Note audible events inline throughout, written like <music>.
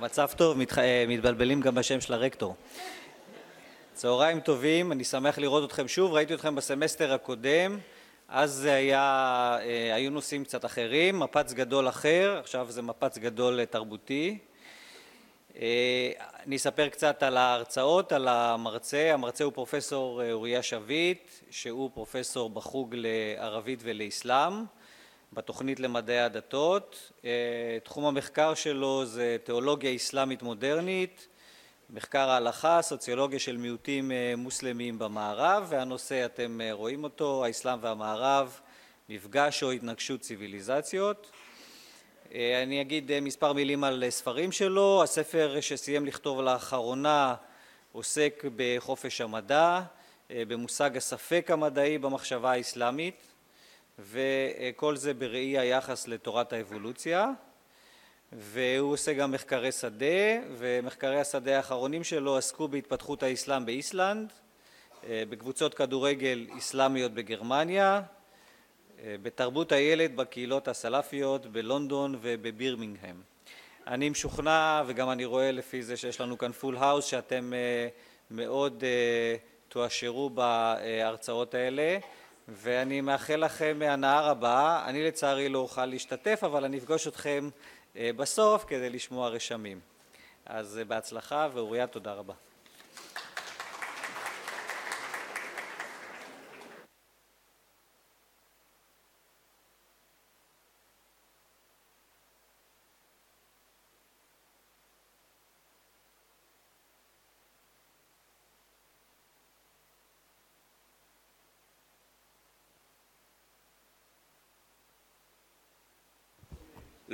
המצב טוב, מתח... מתבלבלים גם בשם של הרקטור. צהריים טובים, אני שמח לראות אתכם שוב, ראיתי אתכם בסמסטר הקודם, אז זה היה, היו נושאים קצת אחרים, מפץ גדול אחר, עכשיו זה מפץ גדול תרבותי. אני אספר קצת על ההרצאות, על המרצה, המרצה הוא פרופסור אוריה שביט, שהוא פרופסור בחוג לערבית ולאסלאם, בתוכנית למדעי הדתות, תחום המחקר שלו זה תיאולוגיה אסלאמית מודרנית, מחקר ההלכה, סוציולוגיה של מיעוטים מוסלמיים במערב, והנושא אתם רואים אותו, האסלאם והמערב, מפגש או התנגשות ציוויליזציות. אני אגיד מספר מילים על ספרים שלו, הספר שסיים לכתוב לאחרונה עוסק בחופש המדע, במושג הספק המדעי במחשבה האסלאמית, וכל זה בראי היחס לתורת האבולוציה, והוא עושה גם מחקרי שדה, ומחקרי השדה האחרונים שלו עסקו בהתפתחות האסלאם באיסלנד, בקבוצות כדורגל אסלאמיות בגרמניה, בתרבות הילד בקהילות הסלפיות בלונדון ובבירמינגהם. אני משוכנע וגם אני רואה לפי זה שיש לנו כאן full house שאתם מאוד תועשרו בהרצאות האלה ואני מאחל לכם הנאה רבה, אני לצערי לא אוכל להשתתף אבל אני אפגוש אתכם בסוף כדי לשמוע רשמים. אז בהצלחה ואוריה תודה רבה.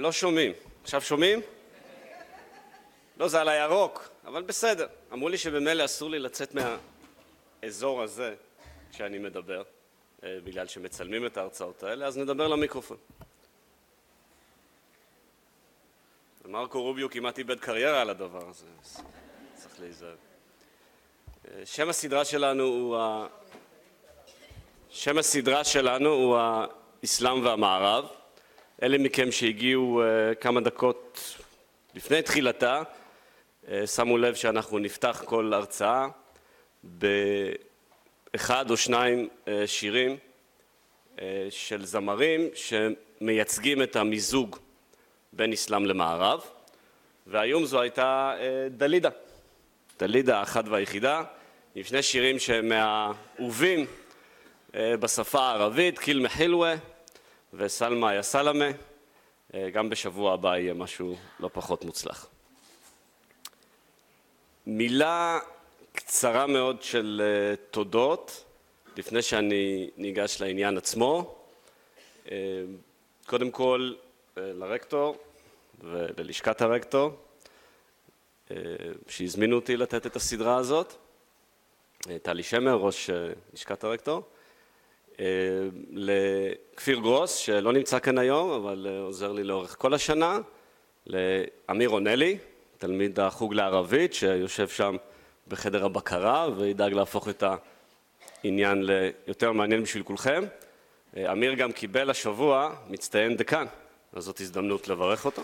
לא שומעים. עכשיו שומעים? לא, זה על הירוק, אבל בסדר. אמרו לי שבמילא אסור לי לצאת מהאזור הזה כשאני מדבר, בגלל שמצלמים את ההרצאות האלה, אז נדבר למיקרופון. מרקו רוביו כמעט איבד קריירה על הדבר הזה, אז צריך להיזהר. שם הסדרה שלנו הוא ה... שם הסדרה שלנו הוא האסלאם והמערב. אלה מכם שהגיעו כמה דקות לפני תחילתה, שמו לב שאנחנו נפתח כל הרצאה באחד או שניים שירים של זמרים שמייצגים את המיזוג בין אסלאם למערב, והיום זו הייתה דלידה, דלידה האחת והיחידה, עם שני שירים שהם מהאהובים בשפה הערבית, קיל מחילווה וסלמה יא סלמה, גם בשבוע הבא יהיה משהו לא פחות מוצלח. מילה קצרה מאוד של תודות, לפני שאני ניגש לעניין עצמו. קודם כל לרקטור וללשכת הרקטור, שהזמינו אותי לתת את הסדרה הזאת, טלי שמר, ראש לשכת הרקטור. לכפיר גרוס, שלא נמצא כאן היום, אבל עוזר לי לאורך כל השנה, לאמיר רונלי, תלמיד החוג לערבית, שיושב שם בחדר הבקרה וידאג להפוך את העניין ליותר מעניין בשביל כולכם. אמיר גם קיבל השבוע מצטיין דקן, אז זאת הזדמנות לברך אותו.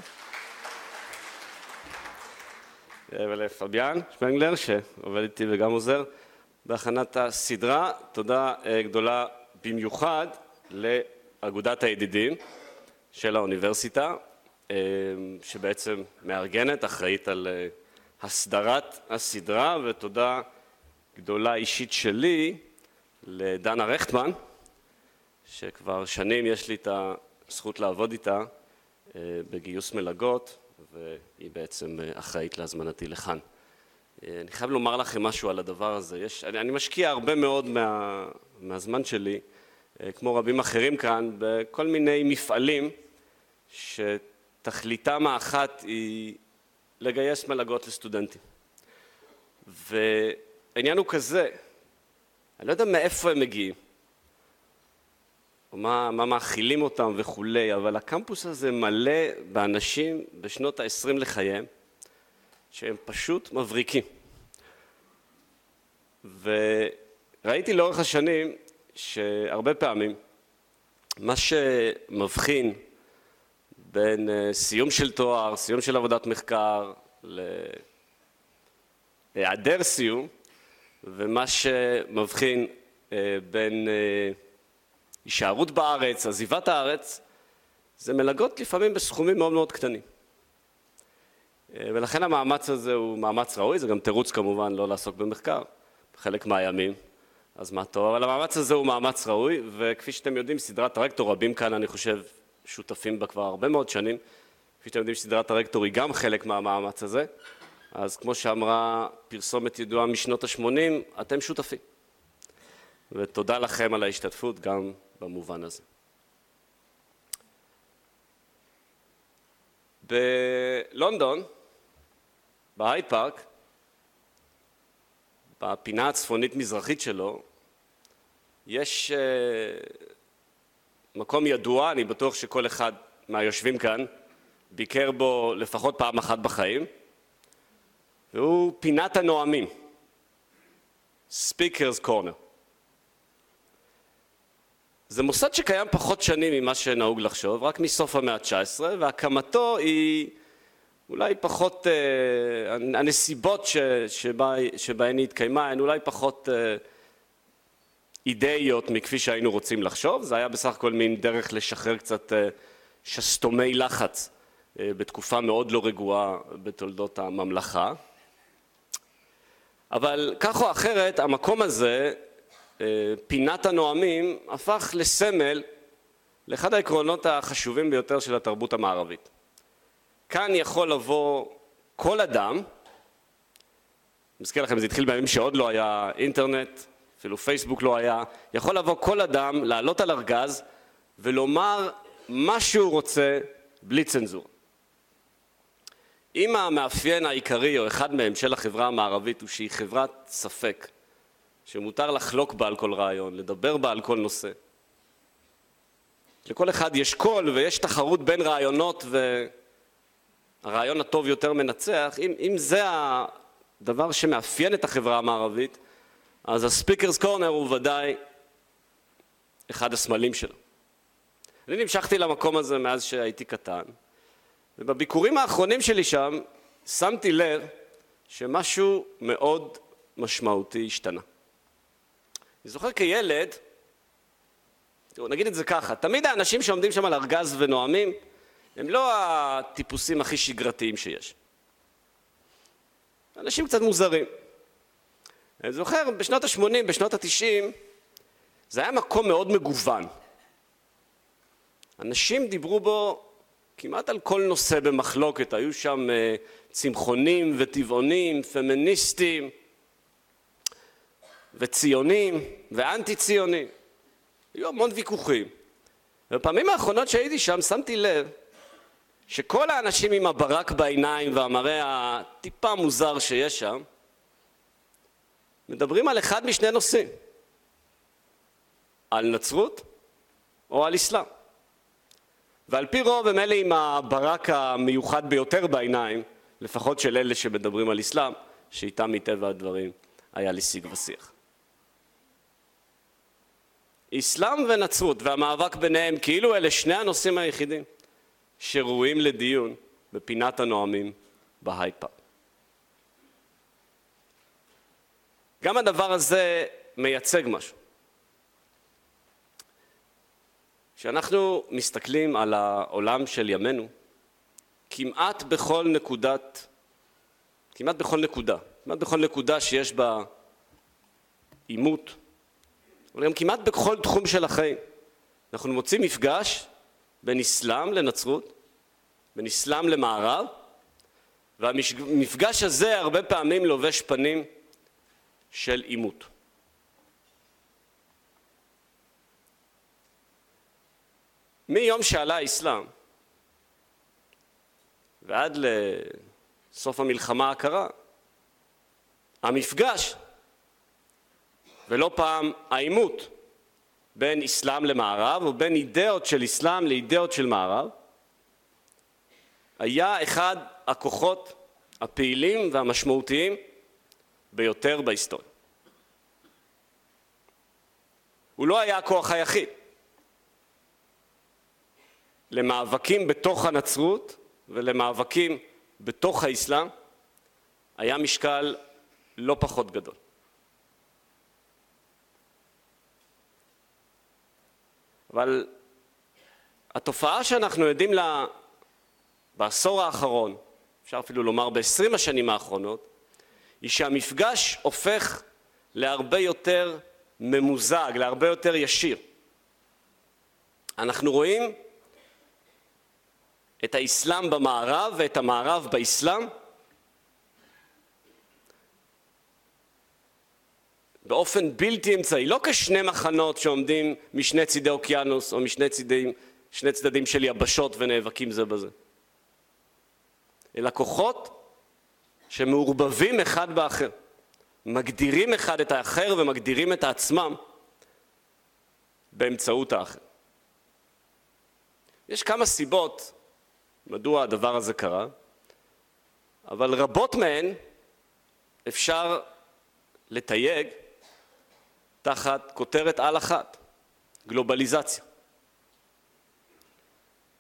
ולפביאן שפנגלר, שעובד איתי וגם עוזר בהכנת הסדרה. תודה גדולה במיוחד לאגודת הידידים של האוניברסיטה, שבעצם מארגנת, אחראית על הסדרת הסדרה, ותודה גדולה אישית שלי לדנה רכטמן, שכבר שנים יש לי את הזכות לעבוד איתה בגיוס מלגות, והיא בעצם אחראית להזמנתי לכאן. אני חייב לומר לכם משהו על הדבר הזה, יש, אני, אני משקיע הרבה מאוד מה, מהזמן שלי, כמו רבים אחרים כאן, בכל מיני מפעלים שתכליתם האחת היא לגייס מלגות לסטודנטים. והעניין הוא כזה, אני לא יודע מאיפה הם מגיעים, או מה, מה מאכילים אותם וכולי, אבל הקמפוס הזה מלא באנשים בשנות ה-20 לחייהם, שהם פשוט מבריקים. וראיתי לאורך השנים שהרבה פעמים מה שמבחין בין סיום של תואר, סיום של עבודת מחקר, להיעדר סיום, ומה שמבחין אה, בין אה, הישארות בארץ, עזיבת הארץ, זה מלגות לפעמים בסכומים מאוד מאוד קטנים. אה, ולכן המאמץ הזה הוא מאמץ ראוי, זה גם תירוץ כמובן לא לעסוק במחקר, בחלק מהימים, אז מה טוב, אבל המאמץ הזה הוא מאמץ ראוי, וכפי שאתם יודעים, סדרת הרקטור, רבים כאן, אני חושב, שותפים בה כבר הרבה מאוד שנים, כפי שאתם יודעים, סדרת הרקטור היא גם חלק מהמאמץ הזה, אז כמו שאמרה פרסומת ידועה משנות ה-80, אתם שותפים. ותודה לכם על ההשתתפות גם במובן הזה. בלונדון, בהייד פארק, בפינה הצפונית-מזרחית שלו, יש uh, מקום ידוע, אני בטוח שכל אחד מהיושבים כאן ביקר בו לפחות פעם אחת בחיים, והוא פינת הנואמים, Speaker's Corner. זה מוסד שקיים פחות שנים ממה שנהוג לחשוב, רק מסוף המאה ה-19, והקמתו היא אולי פחות, אה, הנסיבות שבהן היא התקיימה הן אולי פחות אה, אידאיות מכפי שהיינו רוצים לחשוב, זה היה בסך הכל מין דרך לשחרר קצת אה, שסתומי לחץ בתקופה מאוד לא רגועה בתולדות הממלכה. אבל כך או אחרת, המקום הזה פינת הנואמים הפך לסמל לאחד העקרונות החשובים ביותר של התרבות המערבית. כאן יכול לבוא כל אדם, אני מזכיר לכם, זה התחיל בימים שעוד לא היה אינטרנט, אפילו פייסבוק לא היה, יכול לבוא כל אדם, לעלות על ארגז ולומר מה שהוא רוצה בלי צנזורה. אם המאפיין העיקרי או אחד מהם של החברה המערבית הוא שהיא חברת ספק, שמותר לחלוק בה על כל רעיון, לדבר בה על כל נושא. לכל אחד יש קול ויש תחרות בין רעיונות והרעיון הטוב יותר מנצח. אם, אם זה הדבר שמאפיין את החברה המערבית, אז הספיקרס קורנר הוא ודאי אחד הסמלים שלו. אני נמשכתי למקום הזה מאז שהייתי קטן, ובביקורים האחרונים שלי שם שמתי לב שמשהו מאוד משמעותי השתנה. אני זוכר כילד, תראו, נגיד את זה ככה, תמיד האנשים שעומדים שם על ארגז ונואמים, הם לא הטיפוסים הכי שגרתיים שיש. אנשים קצת מוזרים. אני זוכר, בשנות ה-80, בשנות ה-90, זה היה מקום מאוד מגוון. אנשים דיברו בו כמעט על כל נושא במחלוקת, היו שם אה, צמחונים וטבעונים, פמיניסטים, וציונים ואנטי ציונים. היו המון ויכוחים. ובפעמים האחרונות שהייתי שם שמתי לב שכל האנשים עם הברק בעיניים והמראה הטיפה מוזר שיש שם מדברים על אחד משני נושאים, על נצרות או על אסלאם. ועל פי רוב הם אלה עם הברק המיוחד ביותר בעיניים, לפחות של אלה שמדברים על אסלאם, שאיתם מטבע הדברים היה לי שיג ושיח. אסלאם ונצרות והמאבק ביניהם כאילו אלה שני הנושאים היחידים שראויים לדיון בפינת הנואמים בהייד פארק. גם הדבר הזה מייצג משהו. כשאנחנו מסתכלים על העולם של ימינו, כמעט בכל נקודת, כמעט בכל נקודה, כמעט בכל נקודה שיש בה עימות, אבל גם כמעט בכל תחום של החיים. אנחנו מוצאים מפגש בין אסלאם לנצרות, בין אסלאם למערב, והמפגש הזה הרבה פעמים לובש פנים של עימות. מיום שעלה האסלאם ועד לסוף המלחמה הקרה, המפגש ולא פעם העימות בין אסלאם למערב ובין אידאות של אסלאם לאידאות של מערב היה אחד הכוחות הפעילים והמשמעותיים ביותר בהיסטוריה. הוא לא היה הכוח היחיד. למאבקים בתוך הנצרות ולמאבקים בתוך האסלאם היה משקל לא פחות גדול. אבל התופעה שאנחנו עדים לה בעשור האחרון, אפשר אפילו לומר בעשרים השנים האחרונות, היא שהמפגש הופך להרבה יותר ממוזג, להרבה יותר ישיר. אנחנו רואים את האסלאם במערב ואת המערב באסלאם באופן בלתי אמצעי, לא כשני מחנות שעומדים משני צידי אוקיינוס או משני צידים, שני צדדים של יבשות ונאבקים זה בזה, אלא כוחות שמעורבבים אחד באחר, מגדירים אחד את האחר ומגדירים את עצמם באמצעות האחר. יש כמה סיבות מדוע הדבר הזה קרה, אבל רבות מהן אפשר לתייג תחת כותרת על אחת, גלובליזציה.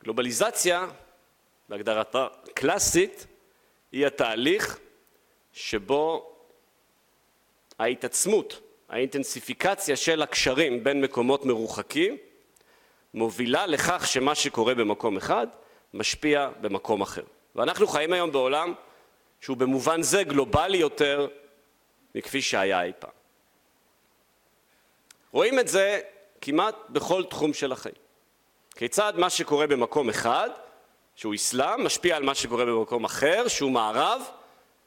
גלובליזציה, בהגדרתה קלאסית, היא התהליך שבו ההתעצמות, האינטנסיפיקציה של הקשרים בין מקומות מרוחקים מובילה לכך שמה שקורה במקום אחד משפיע במקום אחר. ואנחנו חיים היום בעולם שהוא במובן זה גלובלי יותר מכפי שהיה אי פעם. רואים את זה כמעט בכל תחום של החיים. כיצד מה שקורה במקום אחד, שהוא אסלאם, משפיע על מה שקורה במקום אחר, שהוא מערב,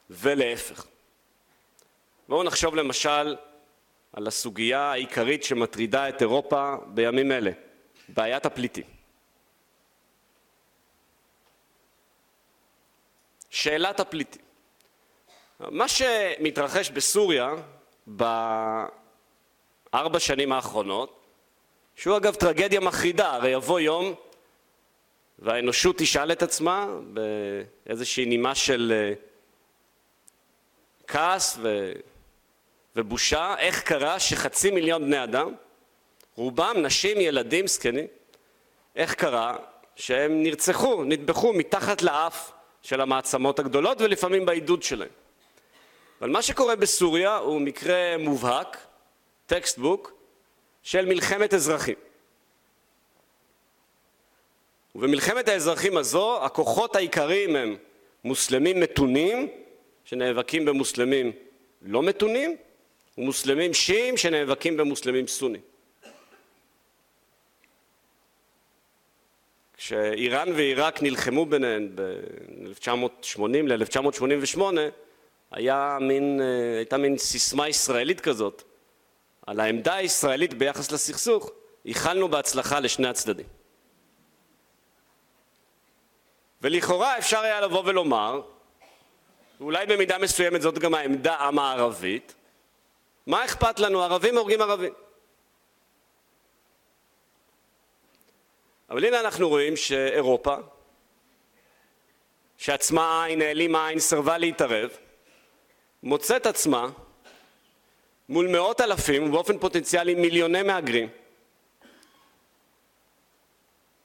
ולהפך. בואו נחשוב למשל על הסוגיה העיקרית שמטרידה את אירופה בימים אלה, בעיית הפליטים. שאלת הפליטים. מה שמתרחש בסוריה בארבע שנים האחרונות, שהוא אגב טרגדיה מחרידה, הרי יבוא יום והאנושות תשאל את עצמה באיזושהי נימה של אה, כעס ו... ובושה, איך קרה שחצי מיליון בני אדם, רובם נשים, ילדים, זקנים, איך קרה שהם נרצחו, נטבחו מתחת לאף של המעצמות הגדולות ולפעמים בעידוד שלהם. אבל מה שקורה בסוריה הוא מקרה מובהק, textbook, של מלחמת אזרחים. ובמלחמת האזרחים הזו הכוחות העיקריים הם מוסלמים מתונים שנאבקים במוסלמים לא מתונים ומוסלמים שיעים שנאבקים במוסלמים סונים. כשאיראן ועיראק נלחמו ביניהן ב-1980 ל-1988 היה מין, אה, הייתה מין סיסמה ישראלית כזאת על העמדה הישראלית ביחס לסכסוך, ייחלנו בהצלחה לשני הצדדים. ולכאורה אפשר היה לבוא ולומר, ואולי במידה מסוימת זאת גם העמדה המערבית, מה אכפת לנו, ערבים הורגים ערבים. אבל הנה אנחנו רואים שאירופה, שעצמה עין, העלימה עין, סירבה להתערב, מוצאת עצמה מול מאות אלפים ובאופן פוטנציאלי מיליוני מהגרים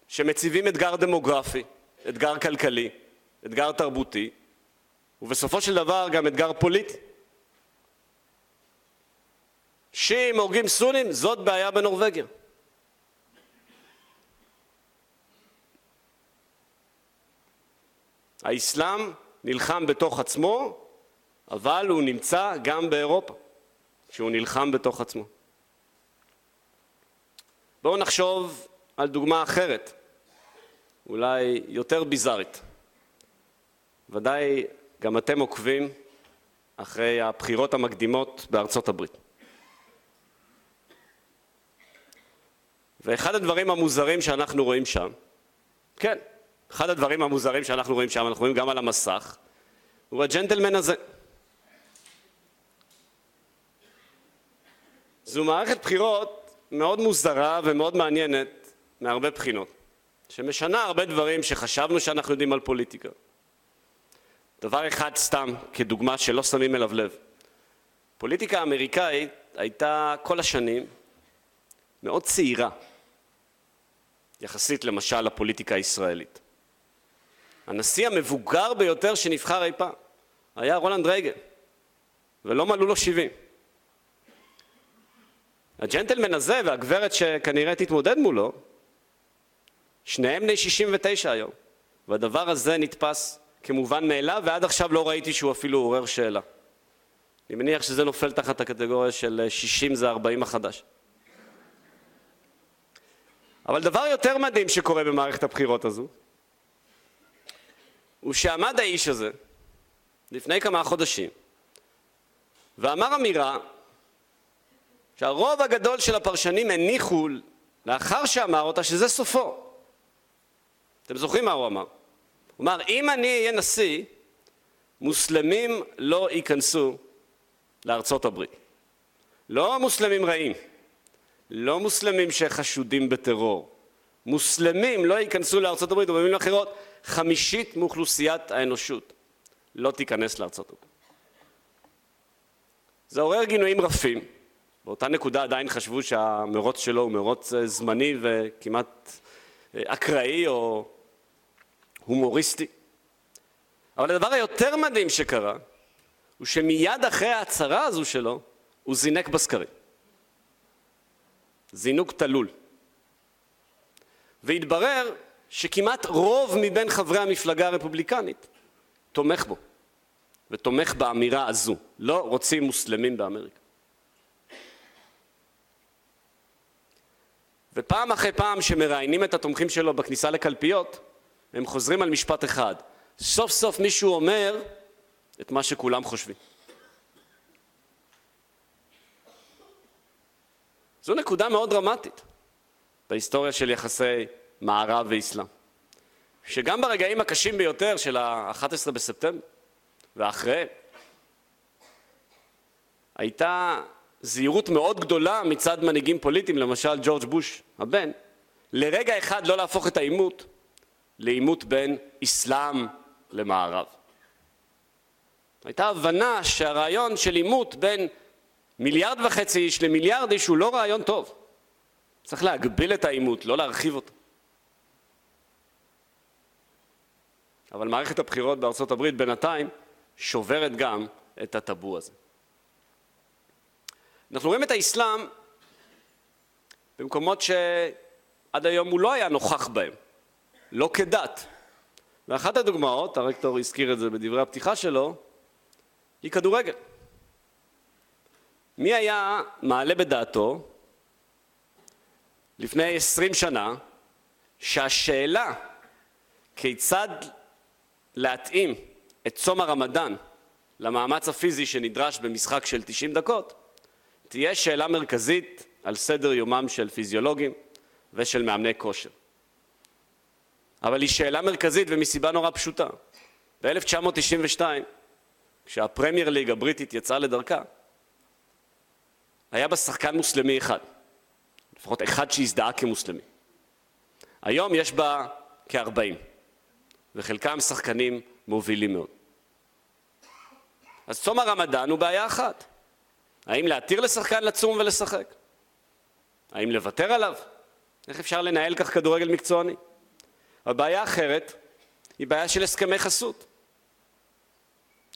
שמציבים אתגר דמוגרפי, אתגר כלכלי, אתגר תרבותי ובסופו של דבר גם אתגר פוליטי. שיעים הורגים סונים, זאת בעיה בנורבגיה. האסלאם נלחם בתוך עצמו, אבל הוא נמצא גם באירופה, שהוא נלחם בתוך עצמו. בואו נחשוב על דוגמה אחרת, אולי יותר ביזארית. ודאי גם אתם עוקבים אחרי הבחירות המקדימות בארצות הברית. ואחד הדברים המוזרים שאנחנו רואים שם, כן, אחד הדברים המוזרים שאנחנו רואים שם, אנחנו רואים גם על המסך, הוא הג'נטלמן הזה. זו מערכת בחירות מאוד מוזרה ומאוד מעניינת מהרבה בחינות, שמשנה הרבה דברים שחשבנו שאנחנו יודעים על פוליטיקה. דבר אחד סתם, כדוגמה שלא שמים אליו לב. פוליטיקה אמריקאית הייתה כל השנים מאוד צעירה, יחסית למשל לפוליטיקה הישראלית. הנשיא המבוגר ביותר שנבחר אי פעם, היה רולנד רייגן, ולא מלאו לו 70. הג'נטלמן הזה והגברת שכנראה תתמודד מולו, שניהם בני 69 היום, והדבר הזה נתפס כמובן מאליו, ועד עכשיו לא ראיתי שהוא אפילו עורר שאלה. אני מניח שזה נופל תחת הקטגוריה של 60 זה 40 החדש. אבל דבר יותר מדהים שקורה במערכת הבחירות הזו, הוא שעמד האיש הזה לפני כמה חודשים ואמר אמירה שהרוב הגדול של הפרשנים הניחו לאחר שאמר אותה שזה סופו. אתם זוכרים מה הוא אמר? הוא אמר, אם אני אהיה נשיא, מוסלמים לא ייכנסו לארצות הברית. לא מוסלמים רעים, לא מוסלמים שחשודים בטרור. מוסלמים לא ייכנסו לארצות הברית, ובמילים אחרות, חמישית מאוכלוסיית האנושות לא תיכנס לארצות הברית. זה עורר גינויים רפים. באותה נקודה עדיין חשבו שהמרוץ שלו הוא מרוץ אה, זמני וכמעט אה, אקראי או הומוריסטי. אבל הדבר היותר מדהים שקרה, הוא שמיד אחרי ההצהרה הזו שלו, הוא זינק בסקרים. זינוק תלול. והתברר שכמעט רוב מבין חברי המפלגה הרפובליקנית תומך בו, ותומך באמירה הזו. לא רוצים מוסלמים באמריקה. ופעם אחרי פעם שמראיינים את התומכים שלו בכניסה לקלפיות, הם חוזרים על משפט אחד. סוף סוף מישהו אומר את מה שכולם חושבים. זו נקודה מאוד דרמטית בהיסטוריה של יחסי מערב ואסלאם. שגם ברגעים הקשים ביותר של ה-11 בספטמבר ואחריהם, הייתה זהירות מאוד גדולה מצד מנהיגים פוליטיים, למשל ג'ורג' בוש הבן, לרגע אחד לא להפוך את העימות לעימות בין אסלאם למערב. הייתה הבנה שהרעיון של עימות בין מיליארד וחצי איש למיליארד איש הוא לא רעיון טוב. צריך להגביל את העימות, לא להרחיב אותו. אבל מערכת הבחירות בארצות הברית בינתיים שוברת גם את הטאבו הזה. אנחנו רואים את האסלאם במקומות שעד היום הוא לא היה נוכח בהם, לא כדת. ואחת הדוגמאות, הרקטור הזכיר את זה בדברי הפתיחה שלו, היא כדורגל. מי היה מעלה בדעתו לפני עשרים שנה שהשאלה כיצד להתאים את צום הרמדאן למאמץ הפיזי שנדרש במשחק של 90 דקות תהיה שאלה מרכזית על סדר יומם של פיזיולוגים ושל מאמני כושר. אבל היא שאלה מרכזית ומסיבה נורא פשוטה. ב-1992, כשהפרמייר ליג הבריטית יצאה לדרכה, היה בה שחקן מוסלמי אחד, לפחות אחד שהזדהה כמוסלמי. היום יש בה כ-40, וחלקם שחקנים מובילים מאוד. אז צום הרמדאן הוא בעיה אחת. האם להתיר לשחקן לצום ולשחק? האם לוותר עליו? איך אפשר לנהל כך כדורגל מקצועני? אבל בעיה אחרת היא בעיה של הסכמי חסות.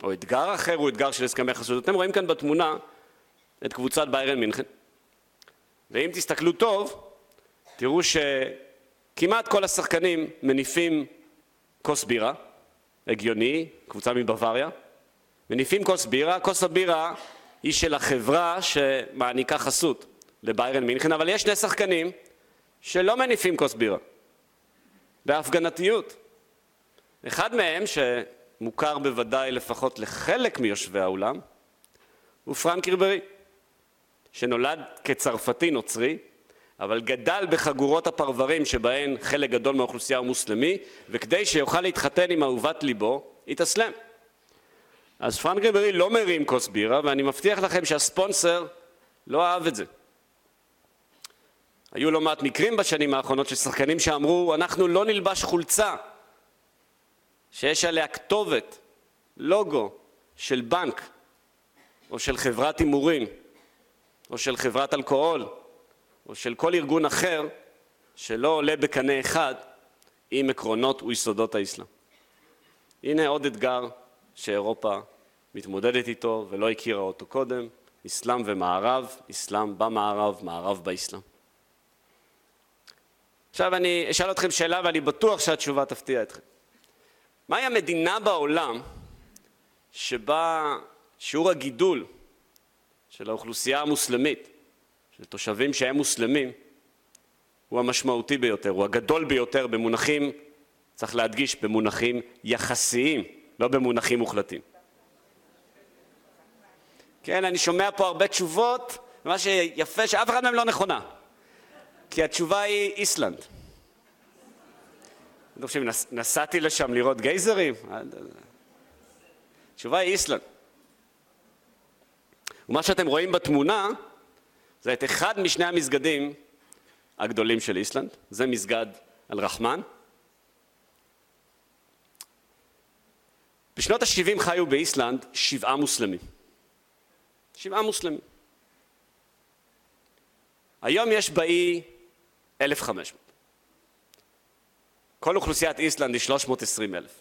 או אתגר אחר הוא אתגר של הסכמי חסות. אתם רואים כאן בתמונה את קבוצת ביירן מינכן, ואם תסתכלו טוב, תראו שכמעט כל השחקנים מניפים כוס בירה, הגיוני, קבוצה מבוואריה, מניפים כוס בירה, כוס הבירה היא של החברה שמעניקה חסות לביירן מינכן, אבל יש שני שחקנים שלא מניפים כוס בירה, בהפגנתיות. אחד מהם, שמוכר בוודאי לפחות לחלק מיושבי האולם, הוא פרנק ריברי, שנולד כצרפתי נוצרי, אבל גדל בחגורות הפרברים שבהן חלק גדול מהאוכלוסייה הוא מוסלמי, וכדי שיוכל להתחתן עם אהובת ליבו, התאסלם. אז פרנק ריברי לא מרים כוס בירה, ואני מבטיח לכם שהספונסר לא אהב את זה. היו לא מעט מקרים בשנים האחרונות של שחקנים שאמרו, אנחנו לא נלבש חולצה שיש עליה כתובת, לוגו של בנק או של חברת הימורים או של חברת אלכוהול או של כל ארגון אחר שלא עולה בקנה אחד עם עקרונות ויסודות האסלאם. הנה עוד אתגר שאירופה מתמודדת איתו ולא הכירה אותו קודם, אסלאם ומערב, אסלאם במערב, מערב באסלאם. עכשיו אני אשאל אתכם שאלה ואני בטוח שהתשובה תפתיע אתכם. מהי המדינה בעולם שבה שיעור הגידול של האוכלוסייה המוסלמית, של תושבים שהם מוסלמים, הוא המשמעותי ביותר, הוא הגדול ביותר במונחים, צריך להדגיש, במונחים יחסיים, לא במונחים מוחלטים. כן, אני שומע פה הרבה תשובות, מה שיפה שאף אחד מהם לא נכונה, כי התשובה היא איסלנד. אתם חושבים, נסעתי לשם לראות גייזרים? התשובה היא איסלנד. ומה שאתם רואים בתמונה זה את אחד משני המסגדים הגדולים של איסלנד, זה מסגד אל-רחמן. בשנות ה-70 חיו באיסלנד שבעה מוסלמים. שבעה מוסלמים. היום יש באי 1,500. כל אוכלוסיית איסלנד היא 320 אלף.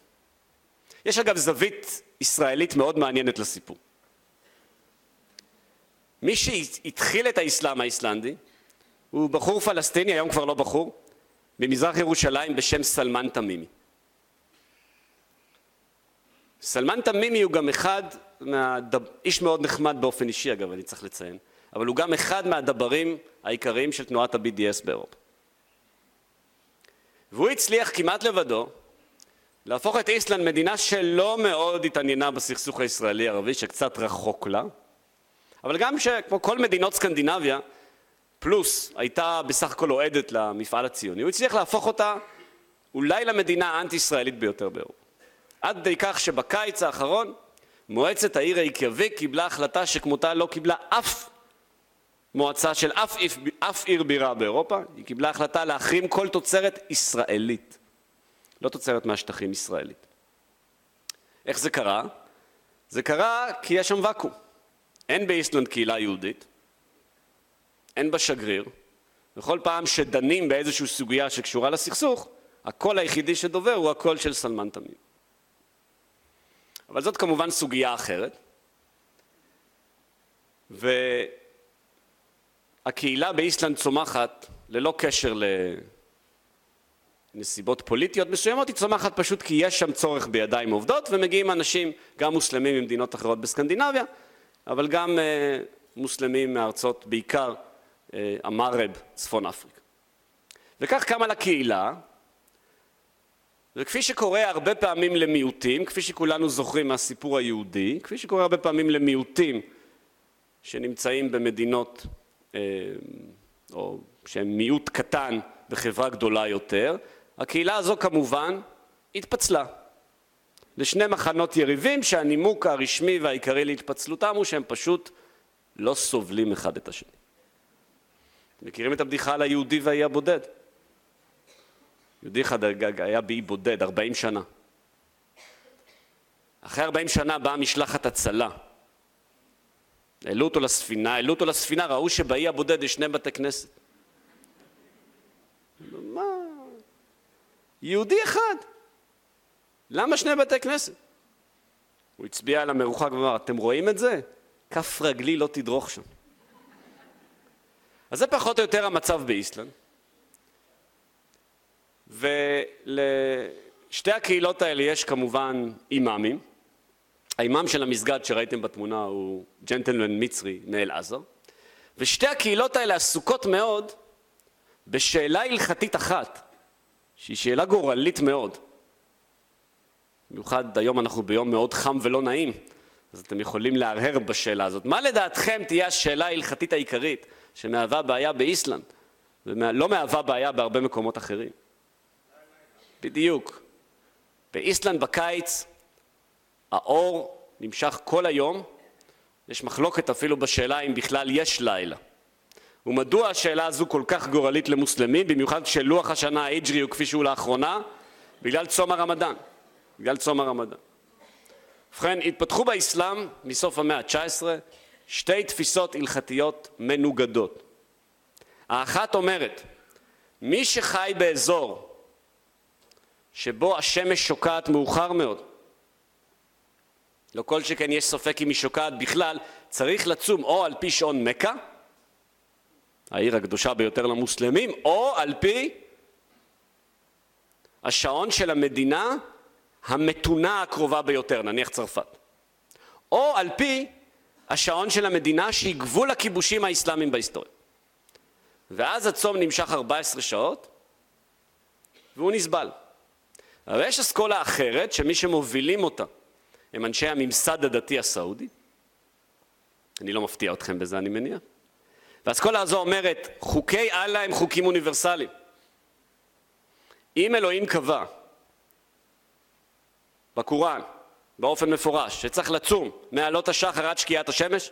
יש אגב זווית ישראלית מאוד מעניינת לסיפור. מי שהתחיל את האסלאם האיסלנדי הוא בחור פלסטיני, היום כבר לא בחור, ממזרח ירושלים בשם סלמן תמימי. סלמן תמימי הוא גם אחד, מהדב... איש מאוד נחמד באופן אישי אגב, אני צריך לציין, אבל הוא גם אחד מהדברים העיקריים של תנועת ה-BDS באירופה. והוא הצליח כמעט לבדו להפוך את איסלנד מדינה שלא מאוד התעניינה בסכסוך הישראלי-ערבי, שקצת רחוק לה, אבל גם שכמו כל מדינות סקנדינביה, פלוס הייתה בסך הכל אוהדת למפעל הציוני, הוא הצליח להפוך אותה אולי למדינה האנטי-ישראלית ביותר באירופה. עד כדי כך שבקיץ האחרון מועצת העיר ריקיאביק קיבלה החלטה שכמותה לא קיבלה אף מועצה של אף, אף עיר בירה באירופה, היא קיבלה החלטה להחרים כל תוצרת ישראלית, לא תוצרת מהשטחים ישראלית. איך זה קרה? זה קרה כי יש שם ואקום. אין באיסלנד קהילה יהודית, אין בה שגריר, וכל פעם שדנים באיזושהי סוגיה שקשורה לסכסוך, הקול היחידי שדובר הוא הקול של סלמן תמים. אבל זאת כמובן סוגיה אחרת, והקהילה באיסלנד צומחת ללא קשר לנסיבות פוליטיות מסוימות, היא צומחת פשוט כי יש שם צורך בידיים עובדות ומגיעים אנשים, גם מוסלמים ממדינות אחרות בסקנדינביה, אבל גם אה, מוסלמים מארצות, בעיקר אה, המערב, צפון אפריקה. וכך קמה לקהילה, וכפי שקורה הרבה פעמים למיעוטים, כפי שכולנו זוכרים מהסיפור היהודי, כפי שקורה הרבה פעמים למיעוטים שנמצאים במדינות, אה, או שהם מיעוט קטן בחברה גדולה יותר, הקהילה הזו כמובן התפצלה. לשני מחנות יריבים שהנימוק הרשמי והעיקרי להתפצלותם הוא שהם פשוט לא סובלים אחד את השני. מכירים את הבדיחה על היהודי והאי הבודד? יהודי אחד היה באי בודד, 40 שנה. אחרי 40 שנה באה משלחת הצלה. העלו אותו לספינה, העלו אותו לספינה, ראו שבאי הבודד יש שני בתי כנסת. מה? יהודי אחד. למה שני בתי כנסת? הוא הצביע על המרוחק ואמר, אתם רואים את זה? כף רגלי לא תדרוך שם. אז זה פחות או יותר המצב באיסלנד. ולשתי הקהילות האלה יש כמובן אימאמים. האימאם של המסגד שראיתם בתמונה הוא ג'נטלמן מצרי מאל-עזר. ושתי הקהילות האלה עסוקות מאוד בשאלה הלכתית אחת, שהיא שאלה גורלית מאוד. במיוחד היום אנחנו ביום מאוד חם ולא נעים, אז אתם יכולים להרהר בשאלה הזאת. מה לדעתכם תהיה השאלה ההלכתית העיקרית שמהווה בעיה באיסלנד, ולא מהווה בעיה בהרבה מקומות אחרים? בדיוק. באיסלנד בקיץ האור נמשך כל היום, יש מחלוקת אפילו בשאלה אם בכלל יש לילה. ומדוע השאלה הזו כל כך גורלית למוסלמים, במיוחד כשלוח השנה ההיג'רי הוא כפי שהוא לאחרונה? בגלל צום הרמדאן. בגלל צום הרמדאן. ובכן, התפתחו באסלאם מסוף המאה ה-19 שתי תפיסות הלכתיות מנוגדות. האחת אומרת, מי שחי באזור שבו השמש שוקעת מאוחר מאוד, לא כל שכן יש ספק אם היא שוקעת בכלל, צריך לצום או על פי שעון מכה, העיר הקדושה ביותר למוסלמים, או על פי השעון של המדינה המתונה הקרובה ביותר, נניח צרפת, או על פי השעון של המדינה שהיא גבול הכיבושים האסלאמיים בהיסטוריה. ואז הצום נמשך 14 שעות, והוא נסבל. אבל יש אסכולה אחרת, שמי שמובילים אותה הם אנשי הממסד הדתי הסעודי. אני לא מפתיע אתכם בזה, אני מניח. והאסכולה הזו אומרת, חוקי אללה הם חוקים אוניברסליים. אם אלוהים קבע בקוראן, באופן מפורש, שצריך לצום מעלות השחר עד שקיעת השמש,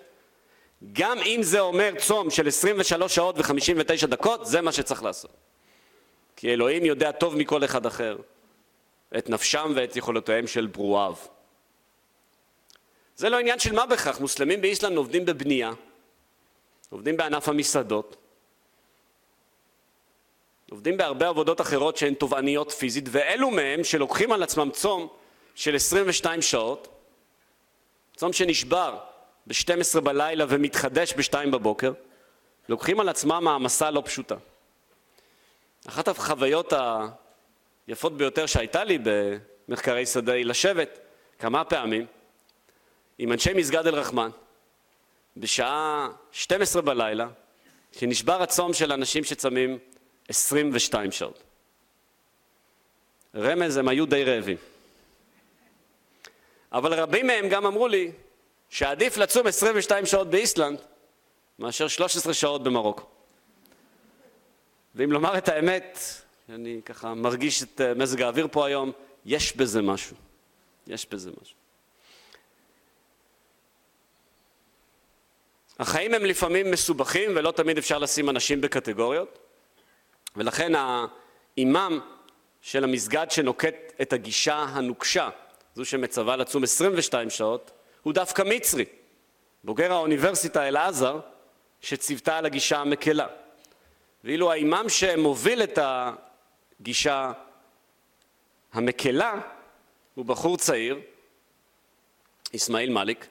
גם אם זה אומר צום של 23 שעות ו-59 דקות, זה מה שצריך לעשות. כי אלוהים יודע טוב מכל אחד אחר את נפשם ואת יכולותיהם של ברואיו. זה לא עניין של מה בכך, מוסלמים באיסלנד עובדים בבנייה, עובדים בענף המסעדות, עובדים בהרבה עבודות אחרות שהן תובעניות פיזית, ואלו מהם שלוקחים על עצמם צום של 22 שעות, צום שנשבר ב-12 בלילה ומתחדש ב-2 בבוקר, לוקחים על עצמם מעמסה לא פשוטה. אחת החוויות היפות ביותר שהייתה לי במחקרי שדה היא לשבת כמה פעמים עם אנשי מסגד אל-רחמן בשעה 12 בלילה, שנשבר הצום של אנשים שצמים 22 שעות. רמז, הם היו די רעבים. אבל רבים מהם גם אמרו לי שעדיף לצום 22 שעות באיסלנד מאשר 13 שעות במרוקו. ואם לומר את האמת, אני ככה מרגיש את אה, מזג האוויר פה היום, יש בזה משהו. יש בזה משהו. החיים הם לפעמים מסובכים ולא תמיד אפשר לשים אנשים בקטגוריות ולכן האימאם של המסגד שנוקט את הגישה הנוקשה, זו שמצווה לצום 22 שעות, הוא דווקא מצרי, בוגר האוניברסיטה אל-עזר, שציוותה על הגישה המקלה. ואילו האימאם שמוביל את הגישה המקלה הוא בחור צעיר, אסמאעיל מאליק,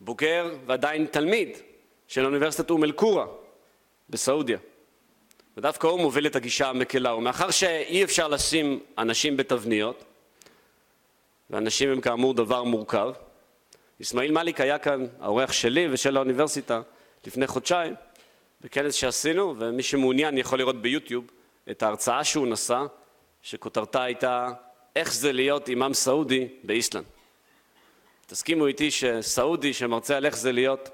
בוגר ועדיין תלמיד של אוניברסיטת אום אל-קורה בסעודיה. ודווקא הוא מוביל את הגישה המקלה, ומאחר שאי אפשר לשים אנשים בתבניות, ואנשים הם כאמור דבר מורכב, אסמאעיל מאליק היה כאן האורח שלי ושל האוניברסיטה לפני חודשיים בכנס שעשינו, ומי שמעוניין יכול לראות ביוטיוב את ההרצאה שהוא נשא, שכותרתה הייתה איך זה להיות אימאם סעודי באיסלנד. תסכימו איתי שסעודי שמרצה על איך זה להיות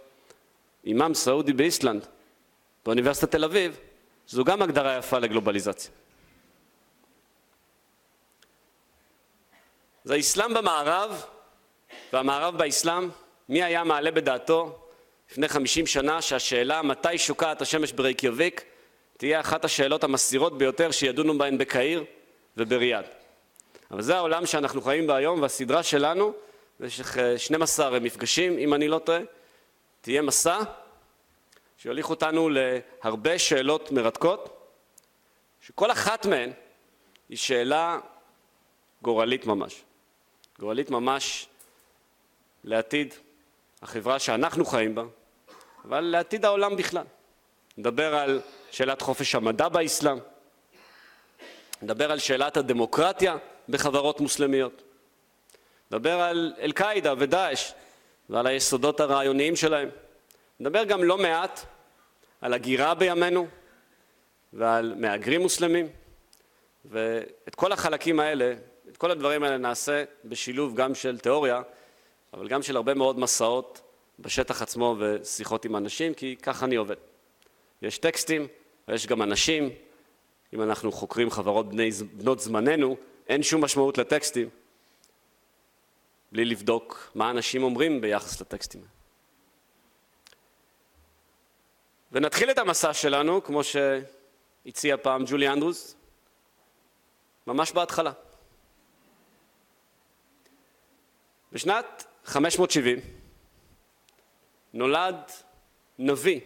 אימאם סעודי באיסלנד באוניברסיטת תל אביב, זו גם הגדרה יפה לגלובליזציה. זה האסלאם במערב והמערב באסלאם, מי היה מעלה בדעתו לפני חמישים שנה שהשאלה מתי שוקעת השמש ברייקיוביק תהיה אחת השאלות המסעירות ביותר שידונו בהן בקהיר ובריאד. אבל זה העולם שאנחנו חיים בו היום והסדרה שלנו במשך 12 מפגשים אם אני לא טועה תהיה מסע שיוליך אותנו להרבה שאלות מרתקות שכל אחת מהן היא שאלה גורלית ממש. גורלית ממש לעתיד החברה שאנחנו חיים בה, אבל לעתיד העולם בכלל. נדבר על שאלת חופש המדע באסלאם, נדבר על שאלת הדמוקרטיה בחברות מוסלמיות, נדבר על אל-קאעידה ודאעש ועל היסודות הרעיוניים שלהם. נדבר גם לא מעט על הגירה בימינו ועל מהגרים מוסלמים, ואת כל החלקים האלה, את כל הדברים האלה נעשה בשילוב גם של תיאוריה אבל גם של הרבה מאוד מסעות בשטח עצמו ושיחות עם אנשים, כי ככה אני עובד. יש טקסטים ויש גם אנשים. אם אנחנו חוקרים חברות בני, בנות זמננו, אין שום משמעות לטקסטים בלי לבדוק מה אנשים אומרים ביחס לטקסטים. ונתחיל את המסע שלנו, כמו שהציע פעם ג'ולי אנדרוס, ממש בהתחלה. בשנת 570 נולד נביא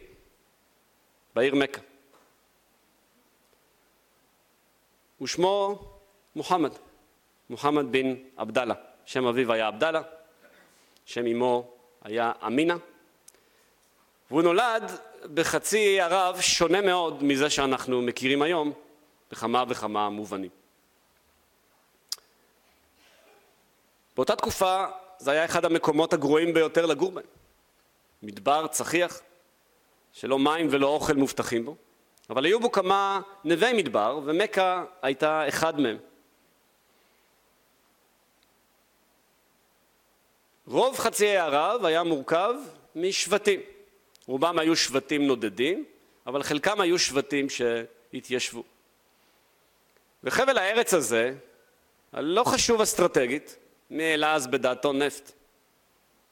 בעיר מכה. ושמו מוחמד, מוחמד בן עבדאללה. שם אביו היה עבדאללה, שם אמו היה אמינה, והוא נולד בחצי ערב שונה מאוד מזה שאנחנו מכירים היום בכמה וכמה מובנים. באותה תקופה זה היה אחד המקומות הגרועים ביותר לגור בהם. מדבר צחיח, שלא מים ולא אוכל מובטחים בו, אבל היו בו כמה נווה מדבר, ומכה הייתה אחד מהם. רוב חצי ערב היה מורכב משבטים. רובם היו שבטים נודדים, אבל חלקם היו שבטים שהתיישבו. וחבל הארץ הזה, הלא חשוב אסטרטגית, מי העלה אז בדעתו נפט?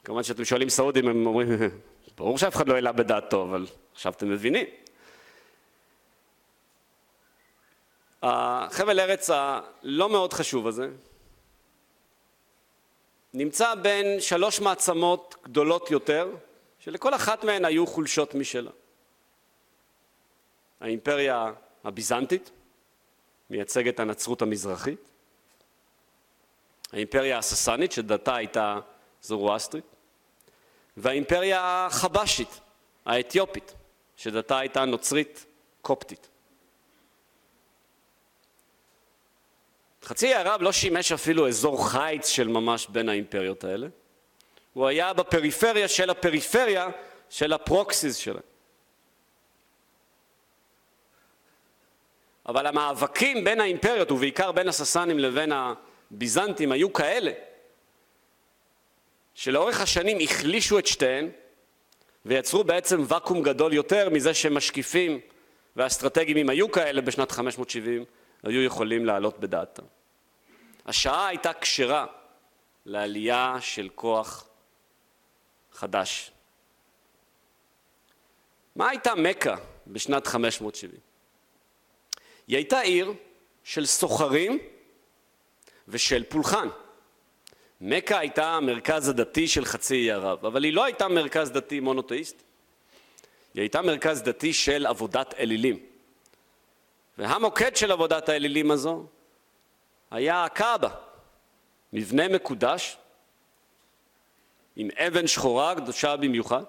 כמובן שאתם שואלים סעודים, הם אומרים, <laughs> ברור שאף אחד לא העלה בדעתו, אבל עכשיו אתם מבינים. החבל ארץ הלא מאוד חשוב הזה נמצא בין שלוש מעצמות גדולות יותר, שלכל אחת מהן היו חולשות משלה. האימפריה הביזנטית, מייצגת הנצרות המזרחית, האימפריה הססנית, שדתה הייתה זורואסטרית, והאימפריה החבשית, האתיופית, שדתה הייתה נוצרית קופטית. חצי הערב לא שימש אפילו אזור חיץ של ממש בין האימפריות האלה, הוא היה בפריפריה של הפריפריה של הפרוקסיס שלהם. אבל המאבקים בין האימפריות, ובעיקר בין הססנים לבין הביזנטים, היו כאלה, שלאורך השנים החלישו את שתיהן, ויצרו בעצם ואקום גדול יותר מזה שמשקיפים ואסטרטגים, אם היו כאלה בשנת 570, היו יכולים לעלות בדעתם. השעה הייתה כשרה לעלייה של כוח חדש. מה הייתה מכה בשנת 570? היא הייתה עיר של סוחרים ושל פולחן. מכה הייתה המרכז הדתי של חצי אי ערב, אבל היא לא הייתה מרכז דתי מונותאיסט, היא הייתה מרכז דתי של עבודת אלילים. והמוקד של עבודת האלילים הזו היה הקאבה, מבנה מקודש עם אבן שחורה קדושה במיוחד,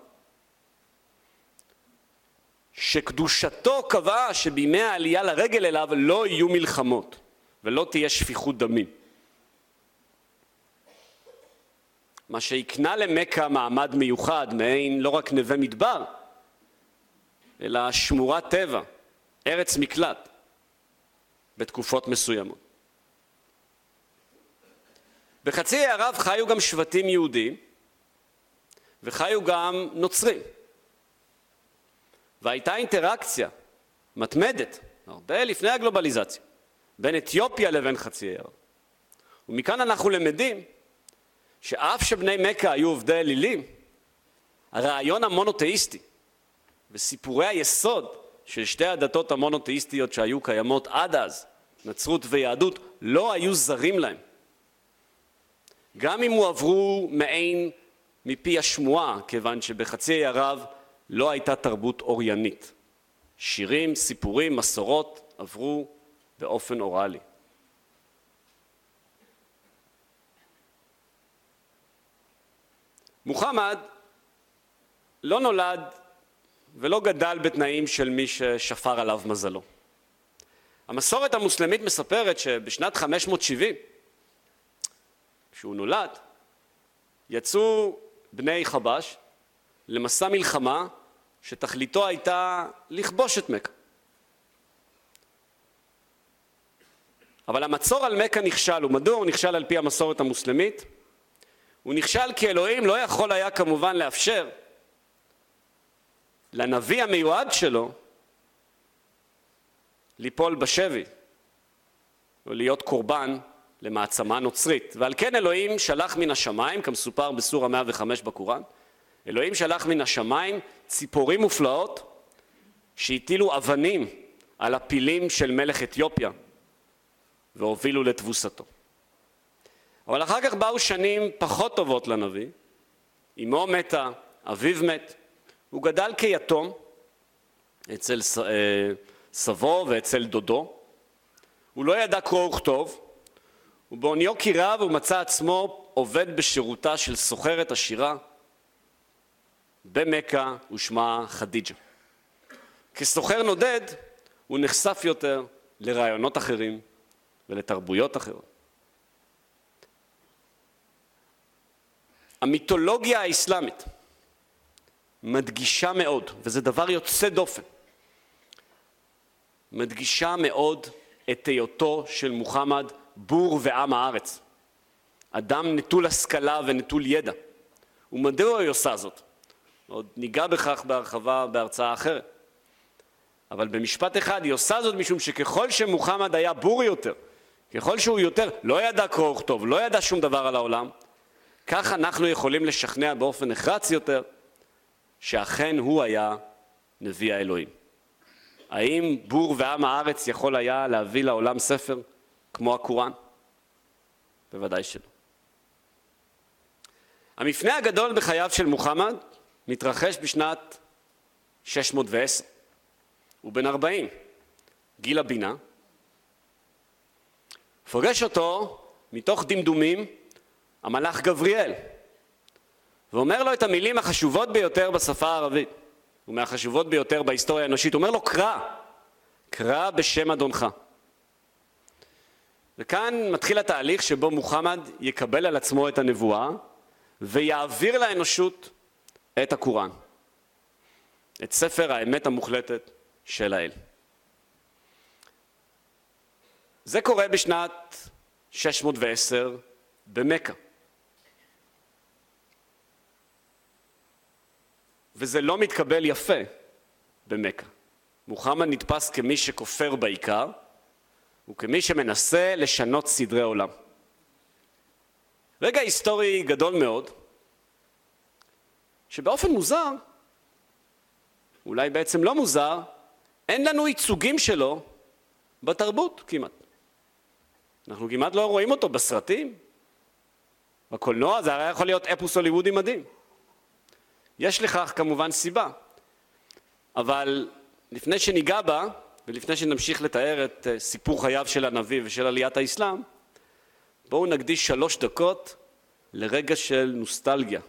שקדושתו קבעה שבימי העלייה לרגל אליו לא יהיו מלחמות ולא תהיה שפיכות דמים. מה שהקנה למכה מעמד מיוחד, מעין לא רק נווה מדבר, אלא שמורת טבע, ארץ מקלט, בתקופות מסוימות. בחצי ערב חיו גם שבטים יהודיים, וחיו גם נוצרים. והייתה אינטראקציה מתמדת, הרבה לפני הגלובליזציה, בין אתיופיה לבין חצי ערב. ומכאן אנחנו למדים שאף שבני מכה היו עובדי אלילים, הרעיון המונותאיסטי וסיפורי היסוד של שתי הדתות המונותאיסטיות שהיו קיימות עד אז, נצרות ויהדות, לא היו זרים להם. גם אם הועברו מעין מפי השמועה, כיוון שבחצי האי ערב לא הייתה תרבות אוריינית. שירים, סיפורים, מסורות עברו באופן אוראלי. מוחמד לא נולד ולא גדל בתנאים של מי ששפר עליו מזלו. המסורת המוסלמית מספרת שבשנת 570, כשהוא נולד, יצאו בני חבש למסע מלחמה שתכליתו הייתה לכבוש את מכה. אבל המצור על מכה נכשל, ומדוע הוא נכשל על פי המסורת המוסלמית? הוא נכשל כי אלוהים לא יכול היה כמובן לאפשר לנביא המיועד שלו ליפול בשבי או להיות קורבן למעצמה נוצרית. ועל כן אלוהים שלח מן השמיים, כמסופר בסורה 105 בקוראן, אלוהים שלח מן השמיים ציפורים מופלאות שהטילו אבנים על הפילים של מלך אתיופיה והובילו לתבוסתו. אבל אחר כך באו שנים פחות טובות לנביא, אמו מתה, אביו מת, הוא גדל כיתום אצל אה, סבו ואצל דודו, הוא לא ידע קרוא וכתוב, ובעוניו כי רב הוא מצא עצמו עובד בשירותה של סוחרת עשירה במכה ושמה חדיג'ה. כסוחר נודד הוא נחשף יותר לרעיונות אחרים ולתרבויות אחרות. המיתולוגיה האסלאמית מדגישה מאוד, וזה דבר יוצא דופן, מדגישה מאוד את היותו של מוחמד בור ועם הארץ. אדם נטול השכלה ונטול ידע. ומדוע היא עושה זאת? עוד ניגע בכך בהרחבה בהרצאה אחרת. אבל במשפט אחד היא עושה זאת משום שככל שמוחמד היה בור יותר, ככל שהוא יותר לא ידע קרוא וכתוב, לא ידע שום דבר על העולם, כך אנחנו יכולים לשכנע באופן נחרץ יותר שאכן הוא היה נביא האלוהים. האם בור ועם הארץ יכול היה להביא לעולם ספר כמו הקוראן? בוודאי שלא. המפנה הגדול בחייו של מוחמד מתרחש בשנת 610. הוא בן 40, גיל הבינה. פוגש אותו מתוך דמדומים המלאך גבריאל, ואומר לו את המילים החשובות ביותר בשפה הערבית, ומהחשובות ביותר בהיסטוריה האנושית. אומר לו, קרא, קרא בשם אדונך. וכאן מתחיל התהליך שבו מוחמד יקבל על עצמו את הנבואה ויעביר לאנושות את הקוראן, את ספר האמת המוחלטת של האל. זה קורה בשנת 610 במכה. וזה לא מתקבל יפה במכה. מוחמד נתפס כמי שכופר בעיקר, וכמי שמנסה לשנות סדרי עולם. רגע היסטורי גדול מאוד, שבאופן מוזר, אולי בעצם לא מוזר, אין לנו ייצוגים שלו בתרבות כמעט. אנחנו כמעט לא רואים אותו בסרטים, בקולנוע, זה הרי יכול להיות אפוס הוליוודי מדהים. יש לכך כמובן סיבה, אבל לפני שניגע בה, ולפני שנמשיך לתאר את אה, סיפור חייו של הנביא ושל עליית האסלאם, בואו נקדיש שלוש דקות לרגע של נוסטלגיה.